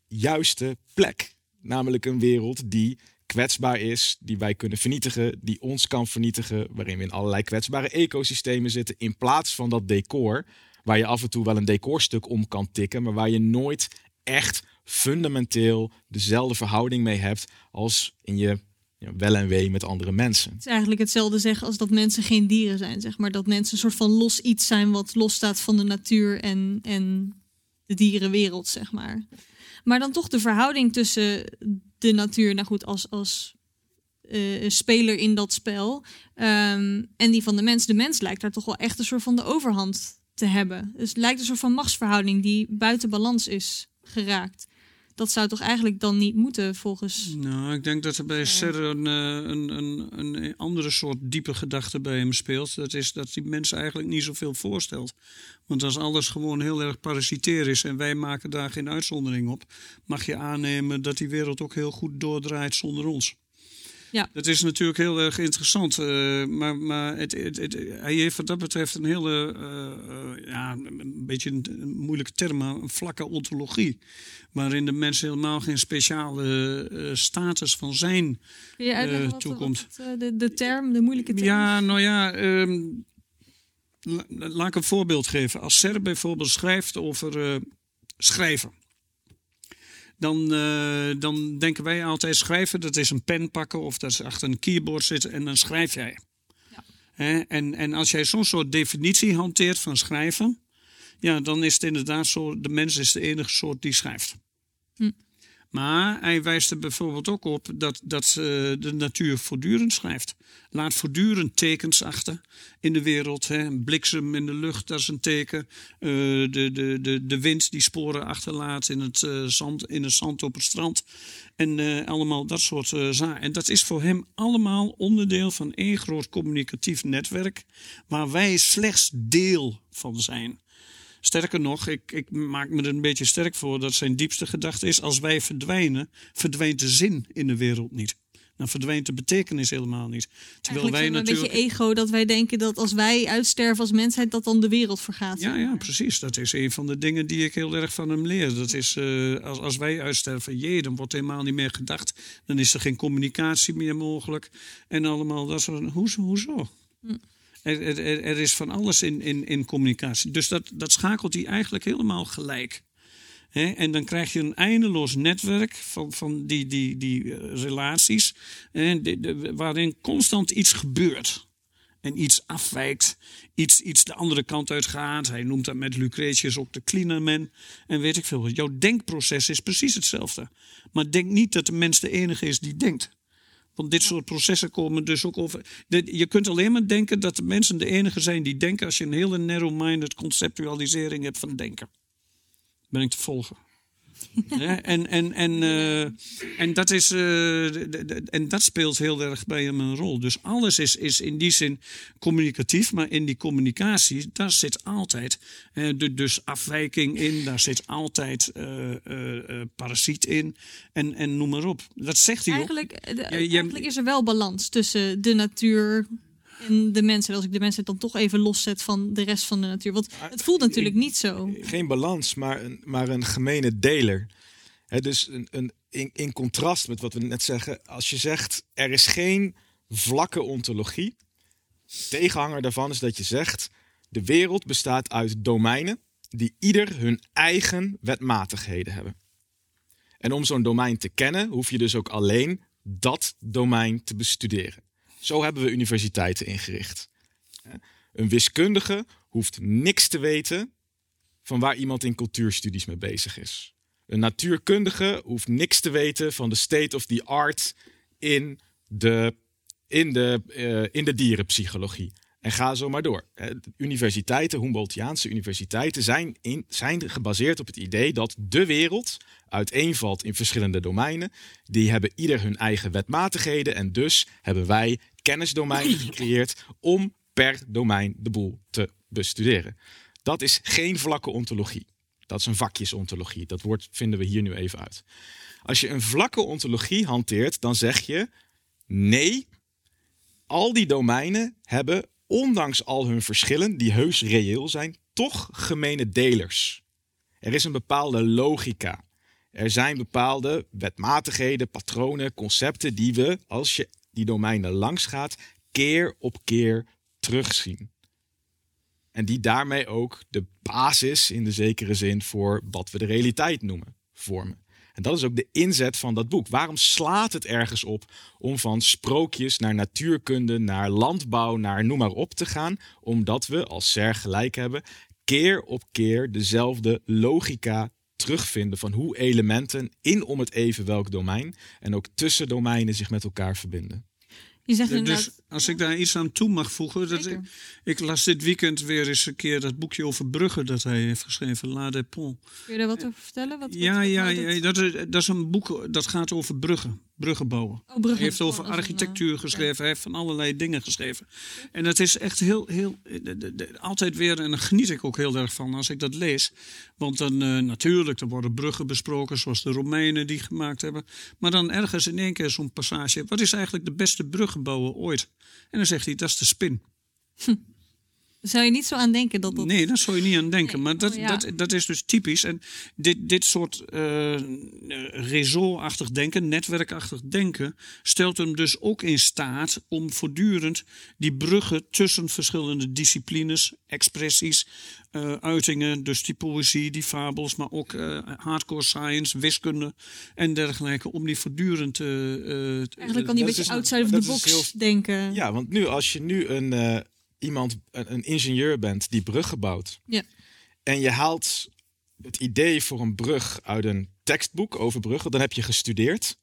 juiste plek. Namelijk een wereld die kwetsbaar is, die wij kunnen vernietigen, die ons kan vernietigen, waarin we in allerlei kwetsbare ecosystemen zitten, in plaats van dat decor, waar je af en toe wel een decorstuk om kan tikken, maar waar je nooit echt fundamenteel dezelfde verhouding mee hebt als in je ja, wel en wee met andere mensen. Het is eigenlijk hetzelfde zeggen als dat mensen geen dieren zijn, zeg maar. Dat mensen een soort van los iets zijn wat losstaat van de natuur en, en de dierenwereld, zeg maar. Maar dan toch de verhouding tussen de natuur, nou goed, als, als uh, speler in dat spel, um, en die van de mens. De mens lijkt daar toch wel echt een soort van de overhand te hebben. Dus het lijkt een soort van machtsverhouding die buiten balans is geraakt dat zou toch eigenlijk dan niet moeten volgens. Nou, ik denk dat er bij Serre een, eh, een, een, een, andere soort diepe gedachte bij hem speelt. Dat is dat die mens eigenlijk niet zoveel voorstelt. Want als alles gewoon heel erg parasitair is en wij maken daar geen uitzondering op, mag je aannemen dat die wereld ook heel goed doordraait zonder ons. Ja. Dat is natuurlijk heel erg interessant. Uh, maar maar het, het, het, hij heeft wat dat betreft een hele, uh, ja, een beetje een, moeilijke term, een vlakke ontologie. Waarin de mens helemaal geen speciale status van zijn toekomt. Wat, de, de term, de moeilijke term? Ja, nou ja, um, laat ik een voorbeeld geven. Als Ser bijvoorbeeld schrijft over schrijven dan, uh, dan denken wij altijd schrijven, dat is een pen pakken of dat is achter een keyboard zitten en dan schrijf jij. Ja. En, en als jij zo'n soort definitie hanteert van schrijven, ja, dan is het inderdaad zo, de mens is de enige soort die schrijft. Hm. Maar hij wijst er bijvoorbeeld ook op dat, dat uh, de natuur voortdurend schrijft. Laat voortdurend tekens achter in de wereld. Hè. Bliksem in de lucht, dat is een teken. Uh, de, de, de, de wind die sporen achterlaat in het, uh, zand, in het zand op het strand. En allemaal dat soort zaken. En dat is voor hem allemaal onderdeel van één groot communicatief netwerk. Waar wij slechts deel van zijn. Sterker nog, ik, ik maak me er een beetje sterk voor dat zijn diepste gedachte is: als wij verdwijnen, verdwijnt de zin in de wereld niet. Dan verdwijnt de betekenis helemaal niet. Terwijl wij natuurlijk. Een beetje ego dat wij denken dat als wij uitsterven als mensheid, dat dan de wereld vergaat. Ja, ja, precies. Dat is een van de dingen die ik heel erg van hem leer. Dat is uh, als, als wij uitsterven, jee, dan wordt helemaal niet meer gedacht. Dan is er geen communicatie meer mogelijk. En allemaal dat soort. Hoezo? hoezo? Hm. Er, is van alles in, in, in communicatie. Dus dat, dat schakelt hij eigenlijk helemaal gelijk. en dan krijg je een eindeloos netwerk van, van die, die, die eh, relaties, waarin constant iets gebeurt. En iets afwijkt, iets, iets de andere kant uit gaat. Hij noemt dat met Lucretius ook de cleaner En weet ik veel. Jouw denkproces is precies hetzelfde. Maar denk niet dat de mens de enige is die denkt. Want dit soort processen komen dus ook over. je kunt alleen maar denken dat de mensen de enige zijn die denken als je een hele narrow-minded conceptualisering hebt van denken. Ben ik te volgen? En, en, en, uh, en, dat is, uh, en dat speelt heel erg bij hem een rol. Dus alles is, is in die zin communicatief, maar in die communicatie, daar zit altijd uh, de, dus afwijking in, daar zit altijd parasiet in en, en noem maar op. Dat zegt hij eigenlijk, ook. De, eigenlijk is er wel balans tussen de natuur, en de mensen, als ik de mensen dan toch even loszet van de rest van de natuur. Want het voelt natuurlijk niet zo. Geen balans, maar een, maar een gemene deler. dus een, een, in, in contrast met wat we net zeggen, als je zegt er is geen vlakke ontologie. Tegenhanger daarvan is dat je zegt de wereld bestaat uit domeinen die ieder hun eigen wetmatigheden hebben. En om zo'n domein te kennen, hoef je dus ook alleen dat domein te bestuderen. Zo hebben we universiteiten ingericht. Een wiskundige hoeft niks te weten van waar iemand in cultuurstudies mee bezig is. Een natuurkundige hoeft niks te weten van de state of the art in de, in de, uh, in de dierenpsychologie. En ga zo maar door. Universiteiten, Humboldtiaanse universiteiten, zijn, in, zijn gebaseerd op het idee dat de wereld uiteenvalt in verschillende domeinen. Die hebben ieder hun eigen wetmatigheden en dus hebben wij kennisdomeinen gecreëerd om per domein de boel te bestuderen. Dat is geen vlakke ontologie. Dat is een vakjesontologie. Dat woord vinden we hier nu even uit. Als je een vlakke ontologie hanteert, dan zeg je nee, al die domeinen hebben, ondanks al hun verschillen, die heus reëel zijn, toch gemene delers. Er is een bepaalde logica. Er zijn bepaalde wetmatigheden, patronen, concepten die we, als je die domeinen langs gaat, keer op keer terugzien. En die daarmee ook de basis in de zekere zin voor wat we de realiteit noemen, vormen. En dat is ook de inzet van dat boek. Waarom slaat het ergens op om van sprookjes naar natuurkunde, naar landbouw, naar noem maar op te gaan? Omdat we, als SER gelijk hebben, keer op keer dezelfde logica terugvinden van hoe elementen in om het even welk domein en ook tussen domeinen zich met elkaar verbinden. Je zegt Dus inderdaad... als ik daar iets aan toe mag voegen. Dat ik, ik las dit weekend weer eens een keer dat boekje over bruggen dat hij heeft geschreven, La des Ponts. Kun je daar wat over vertellen? Wat, Ja, wat ja, ja dat, is, dat is een boek dat gaat over bruggen, bruggen bouwen. Oh, bruggen. Hij heeft over architectuur eh, geschreven, hij heeft van allerlei dingen geschreven. En dat is echt heel, heel, de- de- de- altijd weer, en daar geniet ik ook heel erg van als ik dat lees. Want dan eh, natuurlijk, er worden bruggen besproken, zoals de Romeinen die gemaakt hebben. Maar dan ergens in één keer zo'n passage, wat is eigenlijk de beste bruggenbouwer ooit? En dan zegt hij, dat is de spin. <laughs> zou je niet zo aan denken dat dat... Nee, daar zou je niet aan denken. Nee, Maar dat, oh ja. dat, dat is dus typisch. En dit, dit soort eh réseau-achtig denken, netwerkachtig denken, stelt hem dus ook in staat om voortdurend die bruggen tussen verschillende disciplines, expressies, eh, uitingen, dus die poëzie, die fabels, maar ook eh, hardcore science, wiskunde en dergelijke, om die voortdurend. Eigenlijk kan die een beetje outside of the is box heel- denken. Ja, want nu als je nu een, eh, iemand, een, een ingenieur bent die bruggen bouwt. Ja. En je haalt het idee voor een brug uit een tekstboek over bruggen, dan heb je gestudeerd.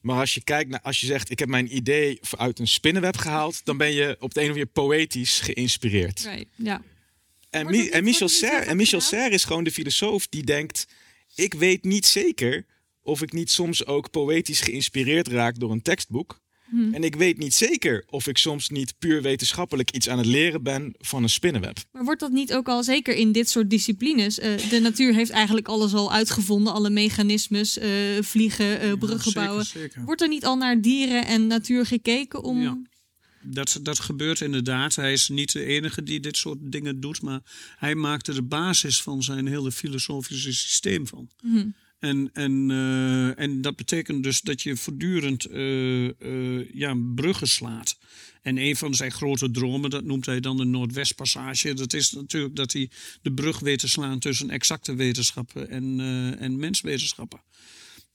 Maar als je kijkt naar, als je zegt, ik heb mijn idee uit een spinnenweb gehaald, dan ben je op de een of andere manier poëtisch geïnspireerd. Right, ja. En, Mi- en Michel Serre, en Michel? Serre is gewoon de filosoof die denkt: ik weet niet zeker of ik niet soms ook poëtisch geïnspireerd raak door een tekstboek. Hm. En ik weet niet zeker of ik soms niet puur wetenschappelijk iets aan het leren ben van een spinnenweb. Maar wordt dat niet ook al, zeker in dit soort disciplines, eh, de natuur heeft eigenlijk alles al uitgevonden, alle mechanismes, eh, vliegen, eh, bruggen bouwen. zeker. Wordt er niet al naar dieren en natuur gekeken om... Ja. Dat, dat gebeurt inderdaad. Hij is niet de enige die dit soort dingen doet, maar hij maakte de basis van zijn hele filosofische systeem van. Mhm. En, en, eh, en dat betekent dus dat je voortdurend eh, eh, ja, bruggen slaat. En een van zijn grote dromen, dat noemt hij dan de Noordwestpassage. Dat is natuurlijk dat hij de brug weet te slaan tussen exacte wetenschappen en, en menswetenschappen.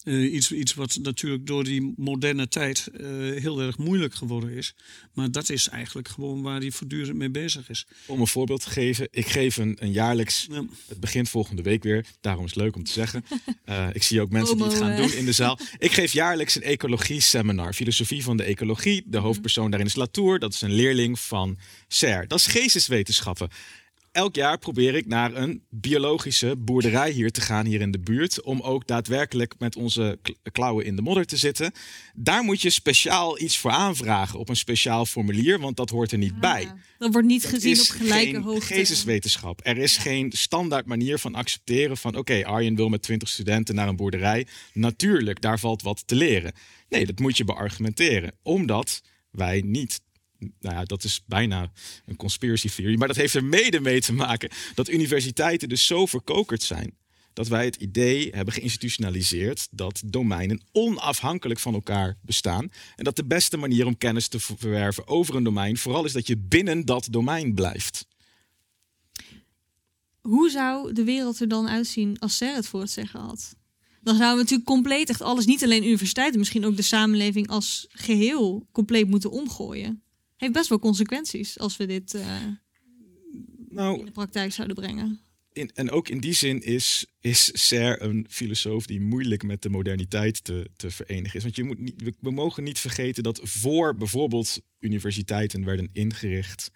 Eh, iets, iets wat natuurlijk door die moderne tijd eh, heel erg moeilijk geworden is. Maar dat is eigenlijk gewoon waar hij voortdurend mee bezig is. Om een voorbeeld te geven, ik geef een, een jaarlijks. Ja. Het begint volgende week weer, daarom is het leuk om te zeggen. <laughs> Eh, ik zie ook mensen die het gaan doen in de zaal. Ik geef jaarlijks een ecologie-seminar. Filosofie van de ecologie. De hoofdpersoon daarin is Latour. Dat is een leerling van Serre. Dat is geesteswetenschappen. Elk jaar probeer ik naar een biologische boerderij hier te gaan, hier in de buurt. Om ook daadwerkelijk met onze klauwen in de modder te zitten. Daar moet je speciaal iets voor aanvragen op een speciaal formulier, want dat hoort er niet bij. Ah, dat wordt niet gezien op gelijke geen hoogte. geesteswetenschap. Er is geen standaard manier van accepteren van... oké, Arjen wil met 20 studenten naar een boerderij. Natuurlijk, daar valt wat te leren. Nee, dat moet je beargumenteren. Omdat wij niet... Nou ja, dat is bijna een conspiracy theory. Maar dat heeft er mede mee te maken dat universiteiten dus zo verkokerd zijn... dat wij het idee hebben geïnstitutionaliseerd dat domeinen onafhankelijk van elkaar bestaan. En dat de beste manier om kennis te ver- verwerven over een domein vooral is dat je binnen dat domein blijft. Hoe zou de wereld er dan uitzien als Serre het voor het zeggen had? Dan zouden we natuurlijk compleet echt alles, niet alleen universiteiten, misschien ook de samenleving als geheel compleet moeten omgooien. Heeft best wel consequenties als we dit eh, in Nou, de praktijk zouden brengen. in, en ook in die zin is, is Serre een filosoof die moeilijk met de moderniteit te, te verenigen is. Want je moet niet, we, we mogen niet vergeten dat voor bijvoorbeeld universiteiten werden ingericht,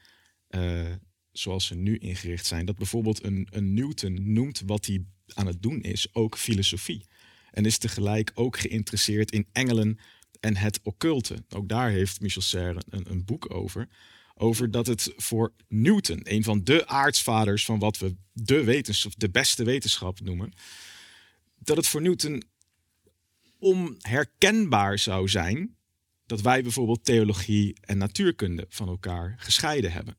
eh, zoals ze nu ingericht zijn, dat bijvoorbeeld een, een Newton noemt wat hij aan het doen is, ook filosofie. En is tegelijk ook geïnteresseerd in engelen en het occulte. Ook daar heeft Michel Serre een, een boek over. over dat het voor Newton, een van de aartsvaders van wat we de, wetenschap, de beste wetenschap noemen, dat het voor Newton onherkenbaar zou zijn dat wij bijvoorbeeld theologie en natuurkunde van elkaar gescheiden hebben.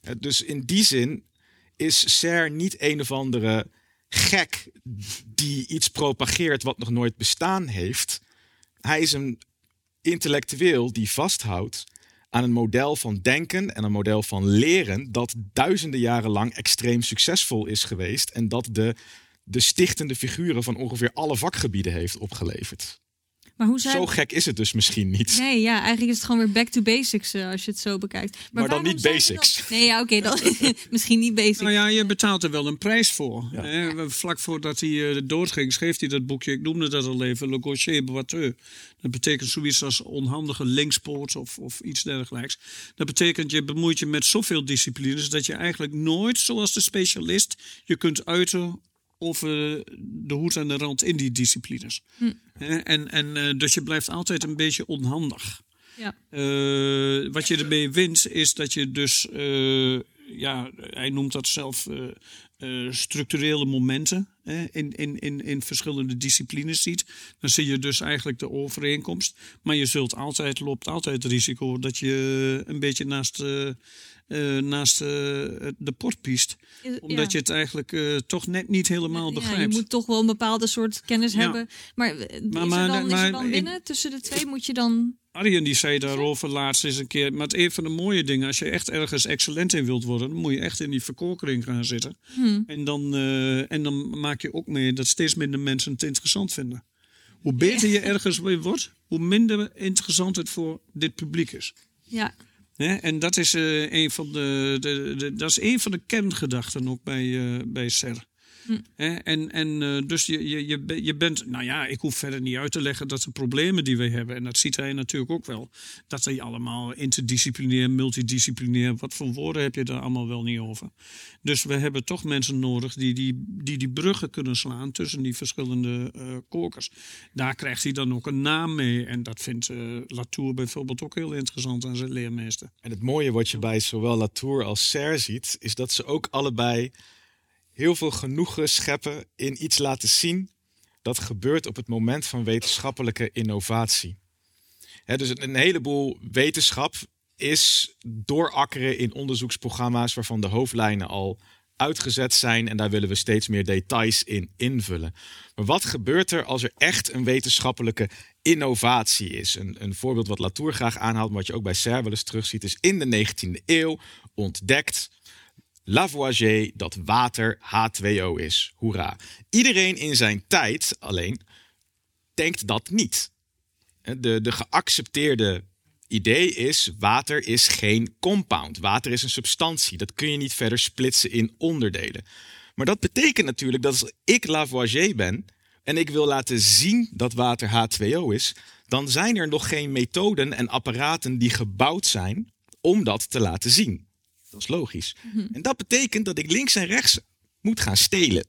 Eh, Dus in die zin is Serre niet een of andere gek die iets propageert wat nog nooit bestaan heeft. Hij is een intellectueel die vasthoudt aan een model van denken en een model van leren dat duizenden jaren lang extreem succesvol is geweest en dat de, de stichtende figuren van ongeveer alle vakgebieden heeft opgeleverd. Maar hoe zijn... Zo gek is het dus misschien niet. Nee, ja, eigenlijk is het gewoon weer back to basics eh, als je het zo bekijkt. Maar dan niet basics. dan- Nee, ja, oké, dan <laughs> misschien niet basics. Nou ja, je betaalt er wel een prijs voor. Hè? Vlak voordat hij eh, doodging, schreef hij dat boekje. Ik noemde dat al even, Le Gaucher Boiteux. Dat betekent zoiets als onhandige linkspoot of, of iets dergelijks. Dat betekent, je bemoeit je met zoveel disciplines... dat je eigenlijk nooit, zoals de specialist... je kunt uiten over de hoed en de rand in die disciplines. Hè? En, en eh, dus je blijft altijd een beetje onhandig. Ja. Eh, wat je ermee wint, is dat je dus, eh, ja, hij noemt dat zelf eh, eh, structurele momenten hè, in, in, in, in verschillende disciplines ziet. Dan zie je dus eigenlijk de overeenkomst. Maar je zult altijd, loopt altijd het risico dat je een beetje naast, eh, naast eh, de port piest. Is- Omdat ja. je het eigenlijk eh, toch net niet helemaal Ja, begrijpt. je moet toch wel een bepaalde soort kennis Ja. hebben. Maar, is, Maar- maar- dan, maar dan ik- binnen tussen de twee? Moet je dan... Arjen die zei daarover laatst eens een keer. Maar het een van de mooie dingen, als je echt ergens excellent in wilt worden, dan moet je echt in die verkorkering gaan zitten. En, dan, en dan maak je ook mee dat steeds minder mensen het interessant vinden. Hoe beter je ergens mee wordt, hoe minder interessant het voor dit publiek is. Ja? En dat is, eh, een van de, de, de, dat is een van de kerngedachten ook bij, eh bij SER. En, en eh, dus je, je, je, je bent, nou ja, ik hoef verder niet uit te leggen dat de problemen die we hebben, en dat ziet hij natuurlijk ook wel, dat die allemaal interdisciplinair, multidisciplinair, wat voor woorden heb je daar allemaal wel niet over. Dus we hebben toch mensen nodig die die, die, die bruggen kunnen slaan tussen die verschillende eh kokers. Daar krijgt hij dan ook een naam mee. En dat vindt eh, Latour bijvoorbeeld ook heel interessant aan zijn leermeester. En het mooie wat je bij zowel Latour als Serre ziet, is dat ze ook allebei heel veel genoegen scheppen in iets laten zien dat gebeurt op het moment van wetenschappelijke innovatie. Dus een heleboel wetenschap is doorakkeren in onderzoeksprogramma's waarvan de hoofdlijnen al uitgezet zijn en daar willen we steeds meer details in invullen. Maar wat gebeurt er als er echt een wetenschappelijke innovatie is? Een, een voorbeeld wat Latour graag aanhaalt, maar wat je ook bij eens terugziet, is in de 19e eeuw ontdekt Lavoisier dat water H2O is. Hoera. Iedereen in zijn tijd alleen denkt dat niet. De, de geaccepteerde idee is: water is geen compound. Water is een substantie. Dat kun je niet verder splitsen in onderdelen. Maar dat betekent natuurlijk dat als ik Lavoisier ben en ik wil laten zien dat water H2O is, dan zijn er nog geen methoden en apparaten die gebouwd zijn om dat te laten zien. Dat is logisch. En dat betekent dat ik links en rechts moet gaan stelen.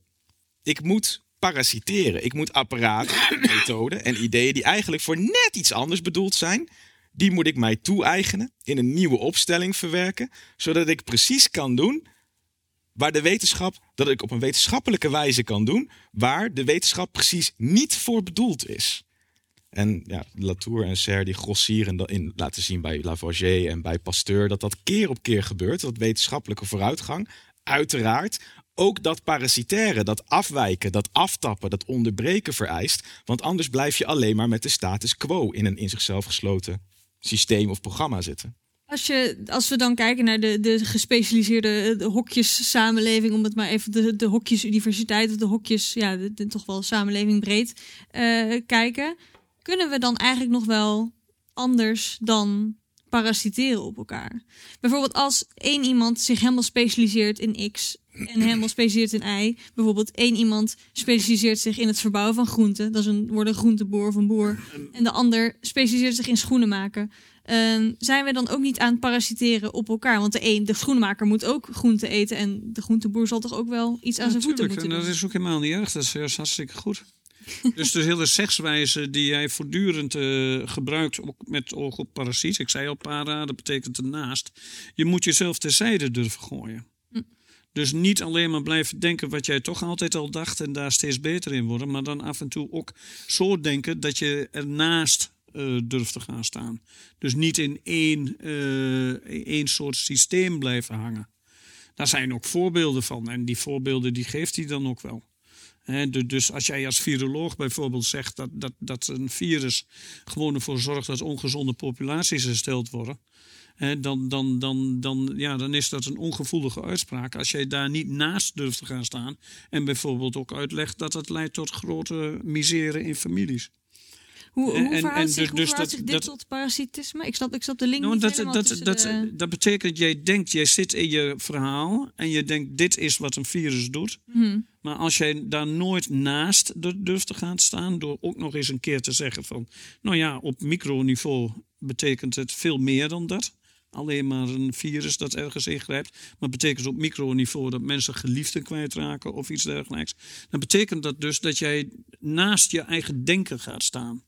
Ik moet parasiteren. Ik moet apparaten, <coughs> methoden en ideeën die eigenlijk voor net iets anders bedoeld zijn, die moet ik mij toe-eigenen, in een nieuwe opstelling verwerken, zodat ik precies kan doen waar de wetenschap, dat ik op een wetenschappelijke wijze kan doen, waar de wetenschap precies niet voor bedoeld is. En ja, Latour en Serre die grossieren in laten zien bij Lavoisier en bij Pasteur dat dat keer op keer gebeurt, dat wetenschappelijke vooruitgang, uiteraard ook dat parasitaire, dat afwijken, dat aftappen, dat onderbreken vereist, want anders blijf je alleen maar met de status quo in een in zichzelf gesloten systeem of programma zitten. Als, je, als we dan kijken naar de, de gespecialiseerde de hokjes samenleving, om het maar even de, de hokjes universiteit of de hokjes, ja, de- toch wel samenleving breed eh, kijken, kunnen we dan eigenlijk nog wel anders dan parasiteren op elkaar? Bijvoorbeeld als één iemand zich helemaal specialiseert in X en helemaal specialiseert in Y. Bijvoorbeeld één iemand specialiseert zich in het verbouwen van groenten. Dat is een, wordt een groenteboer of een boer. En de ander specialiseert zich in schoenen maken. Ehm, zijn we dan ook niet aan het parasiteren op elkaar? Want de een, de schoenmaker moet ook groenten eten. En de groenteboer zal toch ook wel iets aan zijn voeten moeten en doen. dat is ook helemaal niet erg. Dat is juist hartstikke goed. <laughs> dus de hele sekswijze die jij voortdurend eh, gebruikt, ook met oog op parasiet. Ik zei al, para, dat betekent ernaast. Je moet jezelf terzijde durven gooien. Hm. Dus niet alleen maar blijven denken wat jij toch altijd al dacht en daar steeds beter in worden, maar dan af en toe ook zo denken dat je ernaast eh, durft te gaan staan. Dus niet in één, eh, één soort systeem blijven hangen. Daar zijn ook voorbeelden van en die voorbeelden die geeft hij dan ook wel. Dus als jij als viroloog bijvoorbeeld zegt dat, dat, dat een virus gewoon ervoor zorgt dat ongezonde populaties hersteld worden, dan, dan, dan, dan, ja, dan is dat een ongevoelige uitspraak. Als jij daar niet naast durft te gaan staan en bijvoorbeeld ook uitlegt dat het leidt tot grote misère in families. Hoe, En- hoe en- verhoudt en zich, dus- hoe verhoudt dat- zich dit dat- tot parasitisme? Ik snap, ik snap de link Nou, niet dat, dat, dat, de- dat betekent, jij denkt, jij zit in je verhaal en je denkt, dit is wat een virus doet. Mhm. Maar als jij daar nooit naast dur- durft te gaan staan, door ook nog eens een keer te zeggen van, nou ja, op microniveau betekent het veel meer dan dat. Alleen maar een virus dat ergens ingrijpt. Maar betekent op microniveau dat mensen geliefden kwijtraken of iets dergelijks. Dan betekent dat dus dat jij naast je eigen denken gaat staan.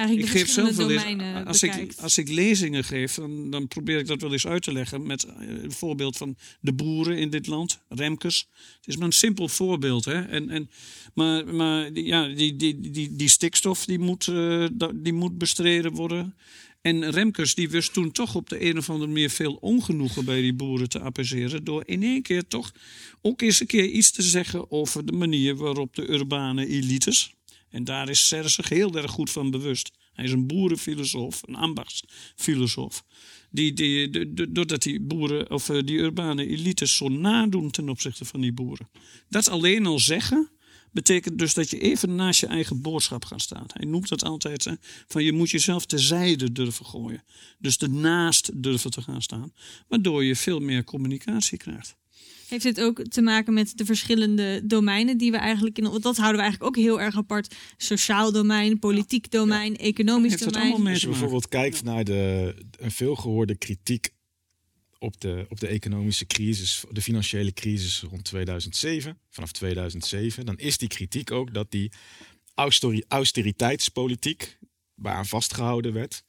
Eigenlijk Ik de geef verschillende domeinen als ik, als ik lezingen geef, dan, dan probeer ik dat wel eens uit te leggen met eh, een voorbeeld van de boeren in dit land, Remkes. Het is maar een simpel voorbeeld, hè. En, en, maar maar die- ja, die, die, die, die stikstof die moet, eh, die moet bestreden worden. En Remkes die wist toen toch op de een of andere manier veel ongenoegen bij die boeren te appeaseren. Door in één keer toch ook eens een keer iets te zeggen over de manier waarop de urbane elites. En daar is Serre zich heel erg goed van bewust. Hij is een boerenfilosoof, een ambachtsfilosoof. Die, die, doordat die boeren of eh, die urbane elites zo nadoen ten opzichte van die boeren. Dat alleen al zeggen betekent dus dat je even naast je eigen boodschap gaat staan. Hij noemt dat altijd van je moet jezelf terzijde durven gooien. Dus ernaast durven te gaan staan. Waardoor je veel meer communicatie krijgt. Heeft dit ook te maken met de verschillende domeinen die we eigenlijk in. Want dat houden we eigenlijk ook heel erg apart. Sociaal domein, politiek domein, economisch Heeft domein. allemaal Als je bijvoorbeeld kijkt naar de, een veelgehoorde kritiek op de, op de economische crisis, de financiële crisis rond 2007, vanaf 2007, dan is die kritiek ook dat die austeriteitspolitiek, waaraan vastgehouden werd,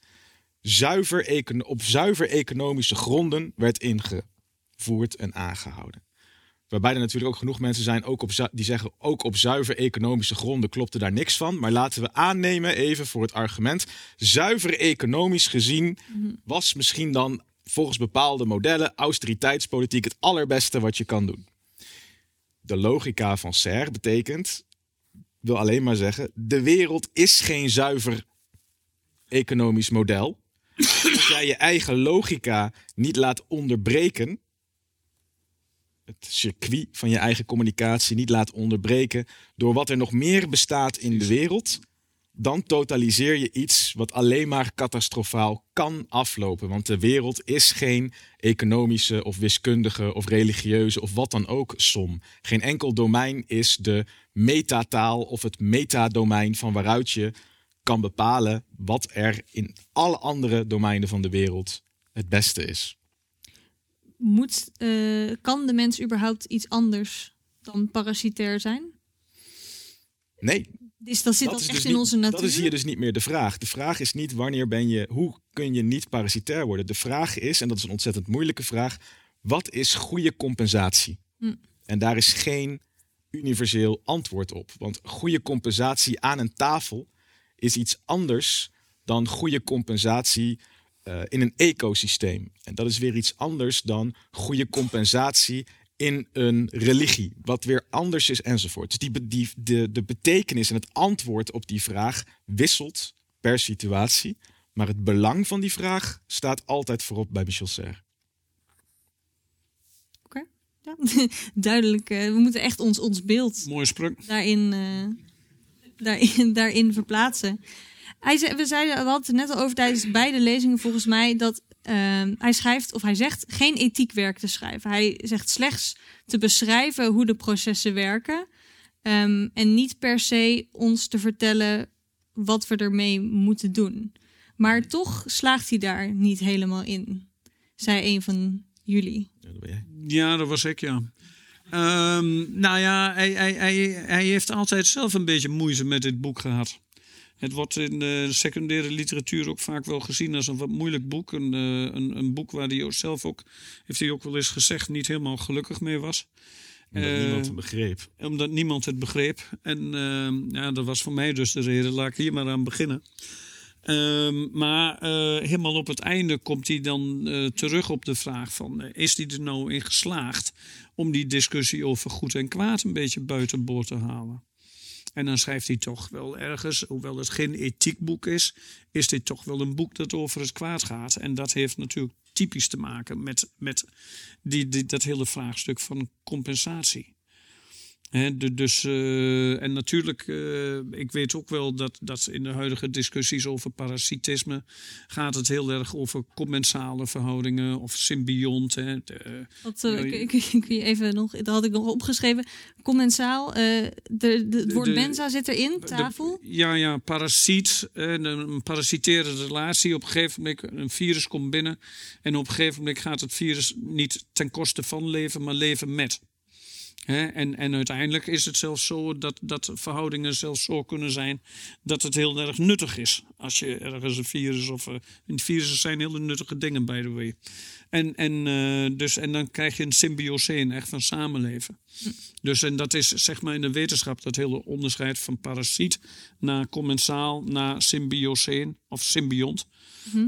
zuiver op zuiver economische gronden werd ingevoerd en aangehouden. Waarbij er natuurlijk ook genoeg mensen zijn ook op, die zeggen ook op zuiver economische gronden klopte daar niks van. Maar laten we aannemen, even voor het argument, zuiver economisch gezien was misschien dan volgens bepaalde modellen austeriteitspolitiek het allerbeste wat je kan doen. De logica van Serre betekent, wil alleen maar zeggen, de wereld is geen zuiver economisch model. <coughs> Als jij je eigen logica niet laat onderbreken, het circuit van je eigen communicatie niet laat onderbreken door wat er nog meer bestaat in de wereld, dan totaliseer je iets wat alleen maar catastrofaal kan aflopen. Want de wereld is geen economische of wiskundige of religieuze of wat dan ook som. Geen enkel domein is de metataal of het metadomein van waaruit je kan bepalen wat er in alle andere domeinen van de wereld het beste is. Moet, eh, kan de mens überhaupt iets anders dan parasitair zijn? Nee, Is, dat zit dat echt dus in niet- onze natuur? Dat is hier dus niet meer de vraag. De vraag is niet wanneer ben je, hoe kun je niet parasitair worden. De vraag is, en dat is een ontzettend moeilijke vraag, wat is goede compensatie? Hm. En daar is geen universeel antwoord op. Want goede compensatie aan een tafel is iets anders dan goede compensatie eh, in een ecosysteem. En dat is weer iets anders dan goede compensatie in een religie, wat weer anders is enzovoort. Dus die, de, de betekenis en het antwoord op die vraag wisselt per situatie. Maar het belang van die vraag staat altijd voorop bij Michel Serre. Ja, <laughs> duidelijk. eh, we moeten echt ons, ons beeld Mooie spruk. daarin, eh, daarin, daarin verplaatsen. Hij zei, we, zeiden, we hadden het net al over tijdens beide lezingen volgens mij dat ehm, hij schrijft of hij zegt geen ethiekwerk te schrijven. Hij zegt slechts te beschrijven hoe de processen werken ehm, en niet per se ons te vertellen wat we ermee moeten doen. Maar toch slaagt hij daar niet helemaal in, zei een van jullie. Ja, dat ben jij. Ja, dat was ik, ja. Ehm, nou ja, hij, hij, hij, hij heeft altijd zelf een beetje moeite met dit boek gehad. Het wordt in de secundaire literatuur ook vaak wel gezien als een wat moeilijk boek. Een, eh, een, een boek waar hij zelf ook, heeft hij ook wel eens gezegd, niet helemaal gelukkig mee was. Omdat Eh, niemand het begreep. Omdat niemand het begreep. En ehm, ja, dat was voor mij dus de reden. Laat ik hier maar aan beginnen. Ehm, maar eh, helemaal op het einde komt hij dan eh, terug op de vraag van... eh, is hij er nou in geslaagd om die discussie over goed en kwaad een beetje buiten boord te halen? En dan schrijft hij toch wel ergens, hoewel het geen ethiekboek is... is dit toch wel een boek dat over het kwaad gaat. En dat heeft natuurlijk typisch te maken met, met die, dat hele vraagstuk van compensatie. De- dus, eh, en natuurlijk, eh, ik weet ook wel dat, dat in de huidige discussies over parasitisme gaat het heel erg over commensale verhoudingen of symbiont. Hè, Wat, eh, ik, even nog, dat had ik nog opgeschreven. Commensaal, de, de, het woord de- mensa zit erin, tafel. de- ja, ja, parasiet, een, een parasitaire relatie. Op een gegeven moment, een virus komt binnen en op een gegeven moment gaat het virus niet ten koste van leven, maar leven met. En, en uiteindelijk is het zelfs zo dat, dat verhoudingen zelfs zo kunnen zijn dat het heel erg nuttig is. Als je ergens een virus of. eh virussen zijn hele nuttige dingen, by the way. En, en, eh, dus, en dan krijg je een symbioseen, echt van samenleven. Dus en dat is zeg maar in de wetenschap dat hele onderscheid van parasiet naar commensaal naar symbioseen of symbiont.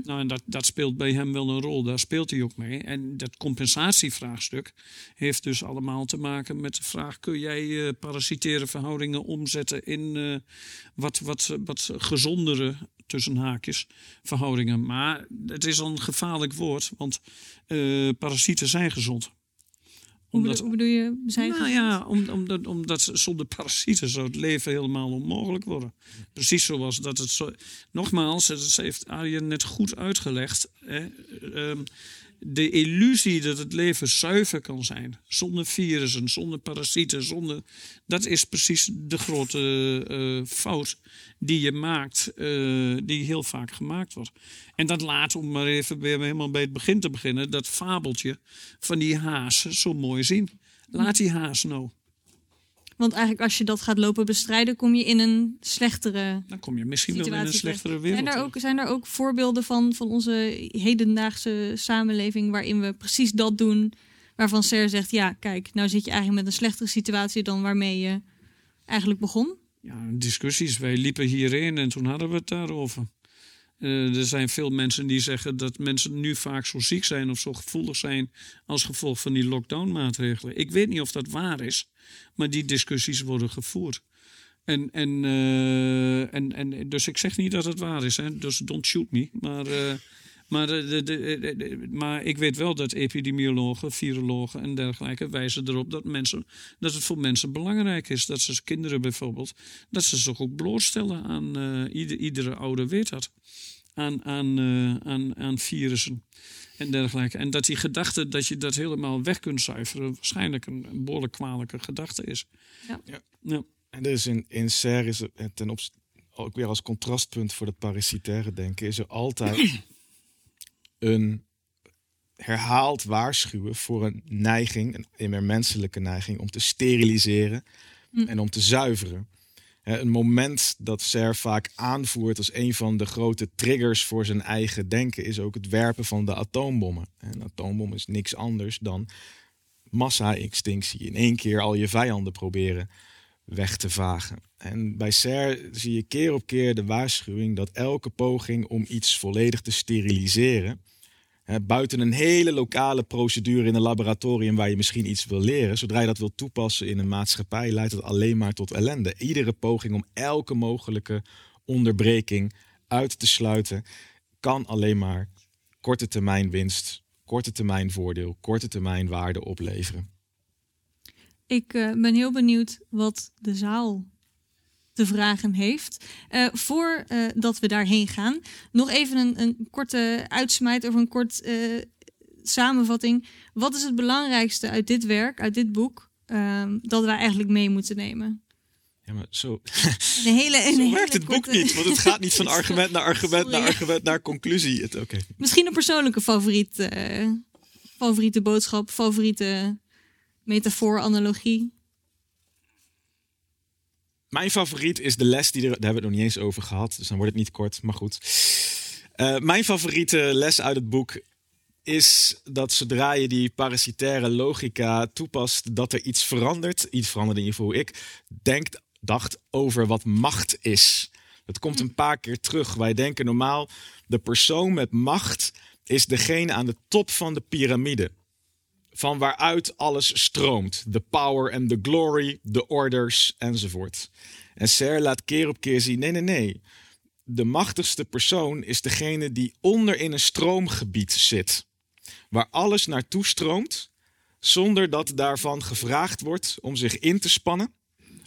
Nou, en dat, dat speelt bij hem wel een rol. Daar speelt hij ook mee. En dat compensatievraagstuk heeft dus allemaal te maken met de vraag: kun jij eh parasitaire verhoudingen omzetten in eh, wat, wat, wat gezondere tussen haakjes verhoudingen? Maar het is een gevaarlijk woord, want eh, parasieten zijn gezond. Omdat- bedoel, hoe bedoel je? Zijn nou ja, om, omdat, omdat zonder parasieten zou het leven helemaal onmogelijk worden. Precies zoals dat het zo. Nogmaals, dat heeft Arjen net goed uitgelegd. Hè, ehm, de illusie dat het leven zuiver kan zijn, zonder virussen, zonder parasieten, zonder. Dat is precies de grote eh, fout die je maakt, eh, die heel vaak gemaakt wordt. En dat laat, om maar even weer helemaal bij het begin te beginnen, dat fabeltje van die haas zo mooi zien. Laat die haas nou. Want eigenlijk als je dat gaat lopen bestrijden, kom je in een slechtere Dan kom je misschien wel in een slechtere wereld. Zijn er, ook, zijn er ook voorbeelden van, van onze hedendaagse samenleving waarin we precies dat doen? Waarvan Ser zegt, ja kijk, nou zit je eigenlijk met een slechtere situatie dan waarmee je eigenlijk begon. Ja, discussies. Wij liepen hierheen en toen hadden we het daarover. Eh, er zijn veel mensen die zeggen dat mensen nu vaak zo ziek zijn of zo gevoelig zijn als gevolg van die lockdown-maatregelen. Ik weet niet of dat waar is, maar die discussies worden gevoerd. En, en, eh, en, en, dus ik zeg niet dat het waar is, hè? dus don't shoot me. Maar, eh, maar, de, de, de- maar ik weet wel dat epidemiologen, virologen en dergelijke wijzen erop dat, mensen, dat het voor mensen belangrijk is. Dat ze kinderen bijvoorbeeld, dat ze zich ook blootstellen aan, ieder, iedere ouder weet dat, aan, aan, eh, aan, aan virussen en dergelijke. En dat die gedachte dat je dat helemaal weg kunt zuiveren, waarschijnlijk een, een behoorlijk kwalijke gedachte is. Ja. Ja. Ja. En dus in, in Serre is het ten opzichte, ook weer als contrastpunt voor het parasitaire denken, is er altijd <clears throat> een herhaald waarschuwen voor een neiging, een immer menselijke neiging, om te steriliseren en om te zuiveren. Een moment dat Ser vaak aanvoert als een van de grote triggers voor zijn eigen denken is ook het werpen van de atoombommen. En Een atoombom is niks anders dan massa-extinctie. In één keer al je vijanden proberen weg te vagen. En bij Ser zie je keer op keer de waarschuwing dat elke poging om iets volledig te steriliseren, buiten een hele lokale procedure in een laboratorium waar je misschien iets wil leren, zodra je dat wil toepassen in een maatschappij, leidt het alleen maar tot ellende. Iedere poging om elke mogelijke onderbreking uit te sluiten, kan alleen maar korte termijn winst, korte termijn voordeel, korte termijn waarde opleveren. Ik eh, ben heel benieuwd wat de zaal te vragen heeft. Eh voordat dat we daarheen gaan, nog even een, een korte uitsmijt of een kort eh, samenvatting. Wat is het belangrijkste uit dit werk, uit dit boek, ehm, dat wij eigenlijk mee moeten nemen? Ja, maar zo, Een hele, een zo hele werkt het boek korte- niet, want het gaat niet van <laughs> argument naar argument naar argument naar conclusie. Het- Oké. Misschien een persoonlijke favoriet, eh, favoriete boodschap, favoriete metafoor, analogie? Mijn favoriet is de les die er. Daar hebben we het nog niet eens over gehad. Dus dan wordt het niet kort, maar goed. Uh, mijn favoriete les uit het boek is dat zodra je die parasitaire logica toepast, dat er iets verandert. Iets verandert in je hoe ik denk, dacht over wat macht is. Het komt een paar keer terug. Wij denken normaal, de persoon met macht is degene aan de top van de piramide. Van waaruit alles stroomt. De power en de glory, de orders enzovoort. En Ser laat keer op keer zien: nee, nee, nee. De machtigste persoon is degene die onder in een stroomgebied zit. Waar alles naartoe stroomt, zonder dat daarvan gevraagd wordt om zich in te spannen.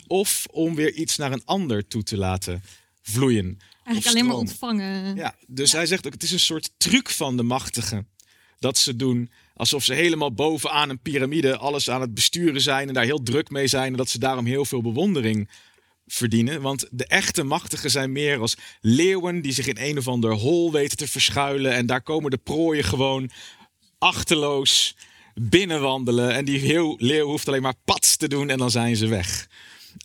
Of om weer iets naar een ander toe te laten vloeien. Eigenlijk alleen maar ontvangen. Ja, dus hij zegt ook: het is een soort truc van de machtigen. Dat ze doen alsof ze helemaal bovenaan een piramide alles aan het besturen zijn en daar heel druk mee zijn. En dat ze daarom heel veel bewondering verdienen. Want de echte machtigen zijn meer als leeuwen die zich in een of ander hol weten te verschuilen. En daar komen de prooien gewoon achterloos binnenwandelen. En die heel leeuw hoeft alleen maar pats te doen en dan zijn ze weg.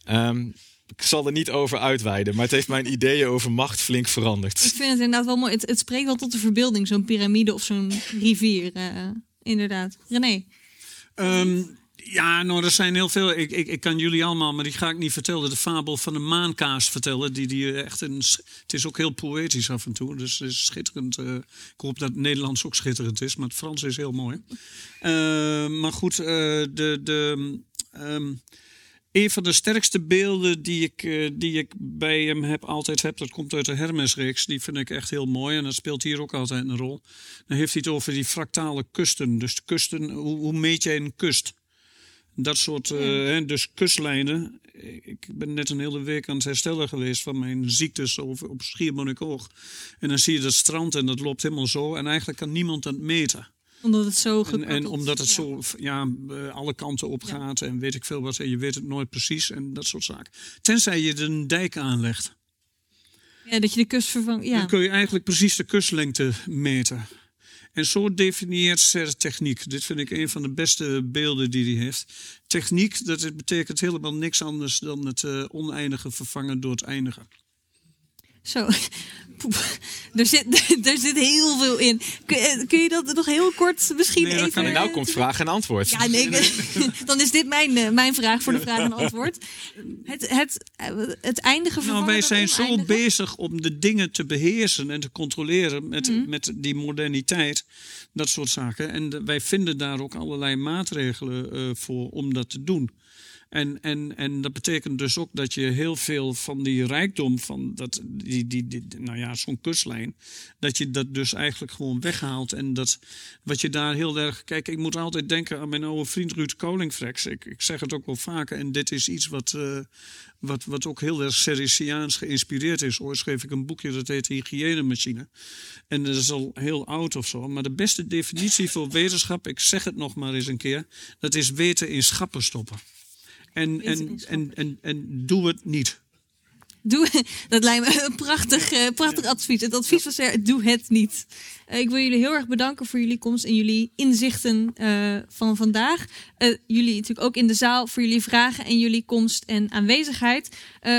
Um, ik zal er niet over uitweiden, maar het heeft mijn ideeën over macht flink veranderd. Ik vind het inderdaad wel mooi. Het, het spreekt wel tot de verbeelding, zo'n piramide of zo'n rivier. Uh, inderdaad. René? Um, ja, nou, er zijn heel veel. Ik, ik, ik kan jullie allemaal, maar die ga ik niet vertellen. De fabel van de maankaas vertellen. Die, die echt een, het is ook heel poëtisch af en toe. Dus het is schitterend. Uh, ik hoop dat het Nederlands ook schitterend is, maar het Frans is heel mooi. Uh, maar goed, uh, de. de um, een van de sterkste beelden die ik, uh, die ik bij hem heb, altijd heb, dat komt uit de Hermes-reeks. Die vind ik echt heel mooi en dat speelt hier ook altijd een rol. Dan heeft hij het over die fractale kusten. Dus de kusten, hoe, hoe meet jij een kust? Dat soort, uh, hè, dus kustlijnen. Ik ben net een hele week aan het herstellen geweest van mijn ziektes over, op Schiermonnikoog. En dan zie je dat strand en dat loopt helemaal zo. En eigenlijk kan niemand dat meten omdat het zo en, en omdat het zo ja, eh, alle kanten op gaat en weet ik veel wat. En je weet het nooit precies en dat soort zaken. Tenzij je een dijk aanlegt. Ja, dat je de kust vervangt. Ja. Dan kun je eigenlijk precies de kustlengte meten. En zo definieert Ser techniek. Dit vind ik een van de beste beelden die hij heeft. Techniek, dat betekent helemaal niks anders dan het uh, oneindige vervangen door het eindige. Zo, er zit, <laughs> er zit heel veel in. Kun, eh, kun je dat nog heel kort misschien nee, even... Kan nou komt vraag en antwoord. Ja, nee, <laughs> dan is dit mijn, eh, mijn vraag voor de vraag en antwoord. Het, het, het eindige Nou, wij zijn zo bezig om de dingen te beheersen en te controleren met, mm. met die moderniteit. Dat soort zaken. En wij vinden daar ook allerlei maatregelen uh, voor om dat te doen. En, en, en dat betekent dus ook dat je heel veel van die rijkdom van dat, die, die, die, nou ja, zo'n kustlijn, dat je dat dus eigenlijk gewoon weghaalt. En dat wat je daar heel erg. Kijk, ik moet altijd denken aan mijn oude vriend Ruud Kolingfrex. Ik, ik zeg het ook wel vaker. En dit is iets wat, uh, wat, wat ook heel erg Sericiaans geïnspireerd is. Ooit schreef ik een boekje dat heet Hygiënemachine. En dat is al heel oud of zo. Maar de beste definitie voor wetenschap, ik zeg het nog maar eens een keer, dat is weten in schappen stoppen. En, en, en, en, en doe het niet. Doe, <laughs> dat lijkt me een prachtig, uh, prachtig advies. Het advies was er, doe het niet. Uh, ik wil jullie heel erg bedanken voor jullie komst en jullie inzichten uh, van vandaag. jullie natuurlijk ook in de zaal voor jullie vragen en jullie komst en aanwezigheid.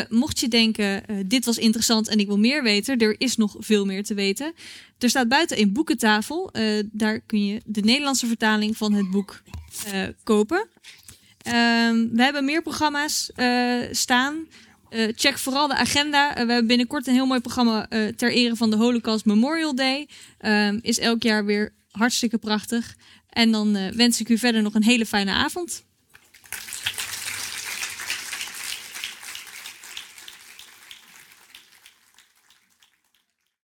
mocht je denken, dit was interessant en ik wil meer weten, er is nog veel meer te weten. Er staat buiten een boekentafel. daar kun je de Nederlandse vertaling van het boek kopen. Um, we hebben meer programma's uh, staan. Uh, check vooral de agenda. Uh, we hebben binnenkort een heel mooi programma ter ere van de Holocaust Memorial Day. Um, is elk jaar weer hartstikke prachtig. En dan wens ik u verder nog een hele fijne avond.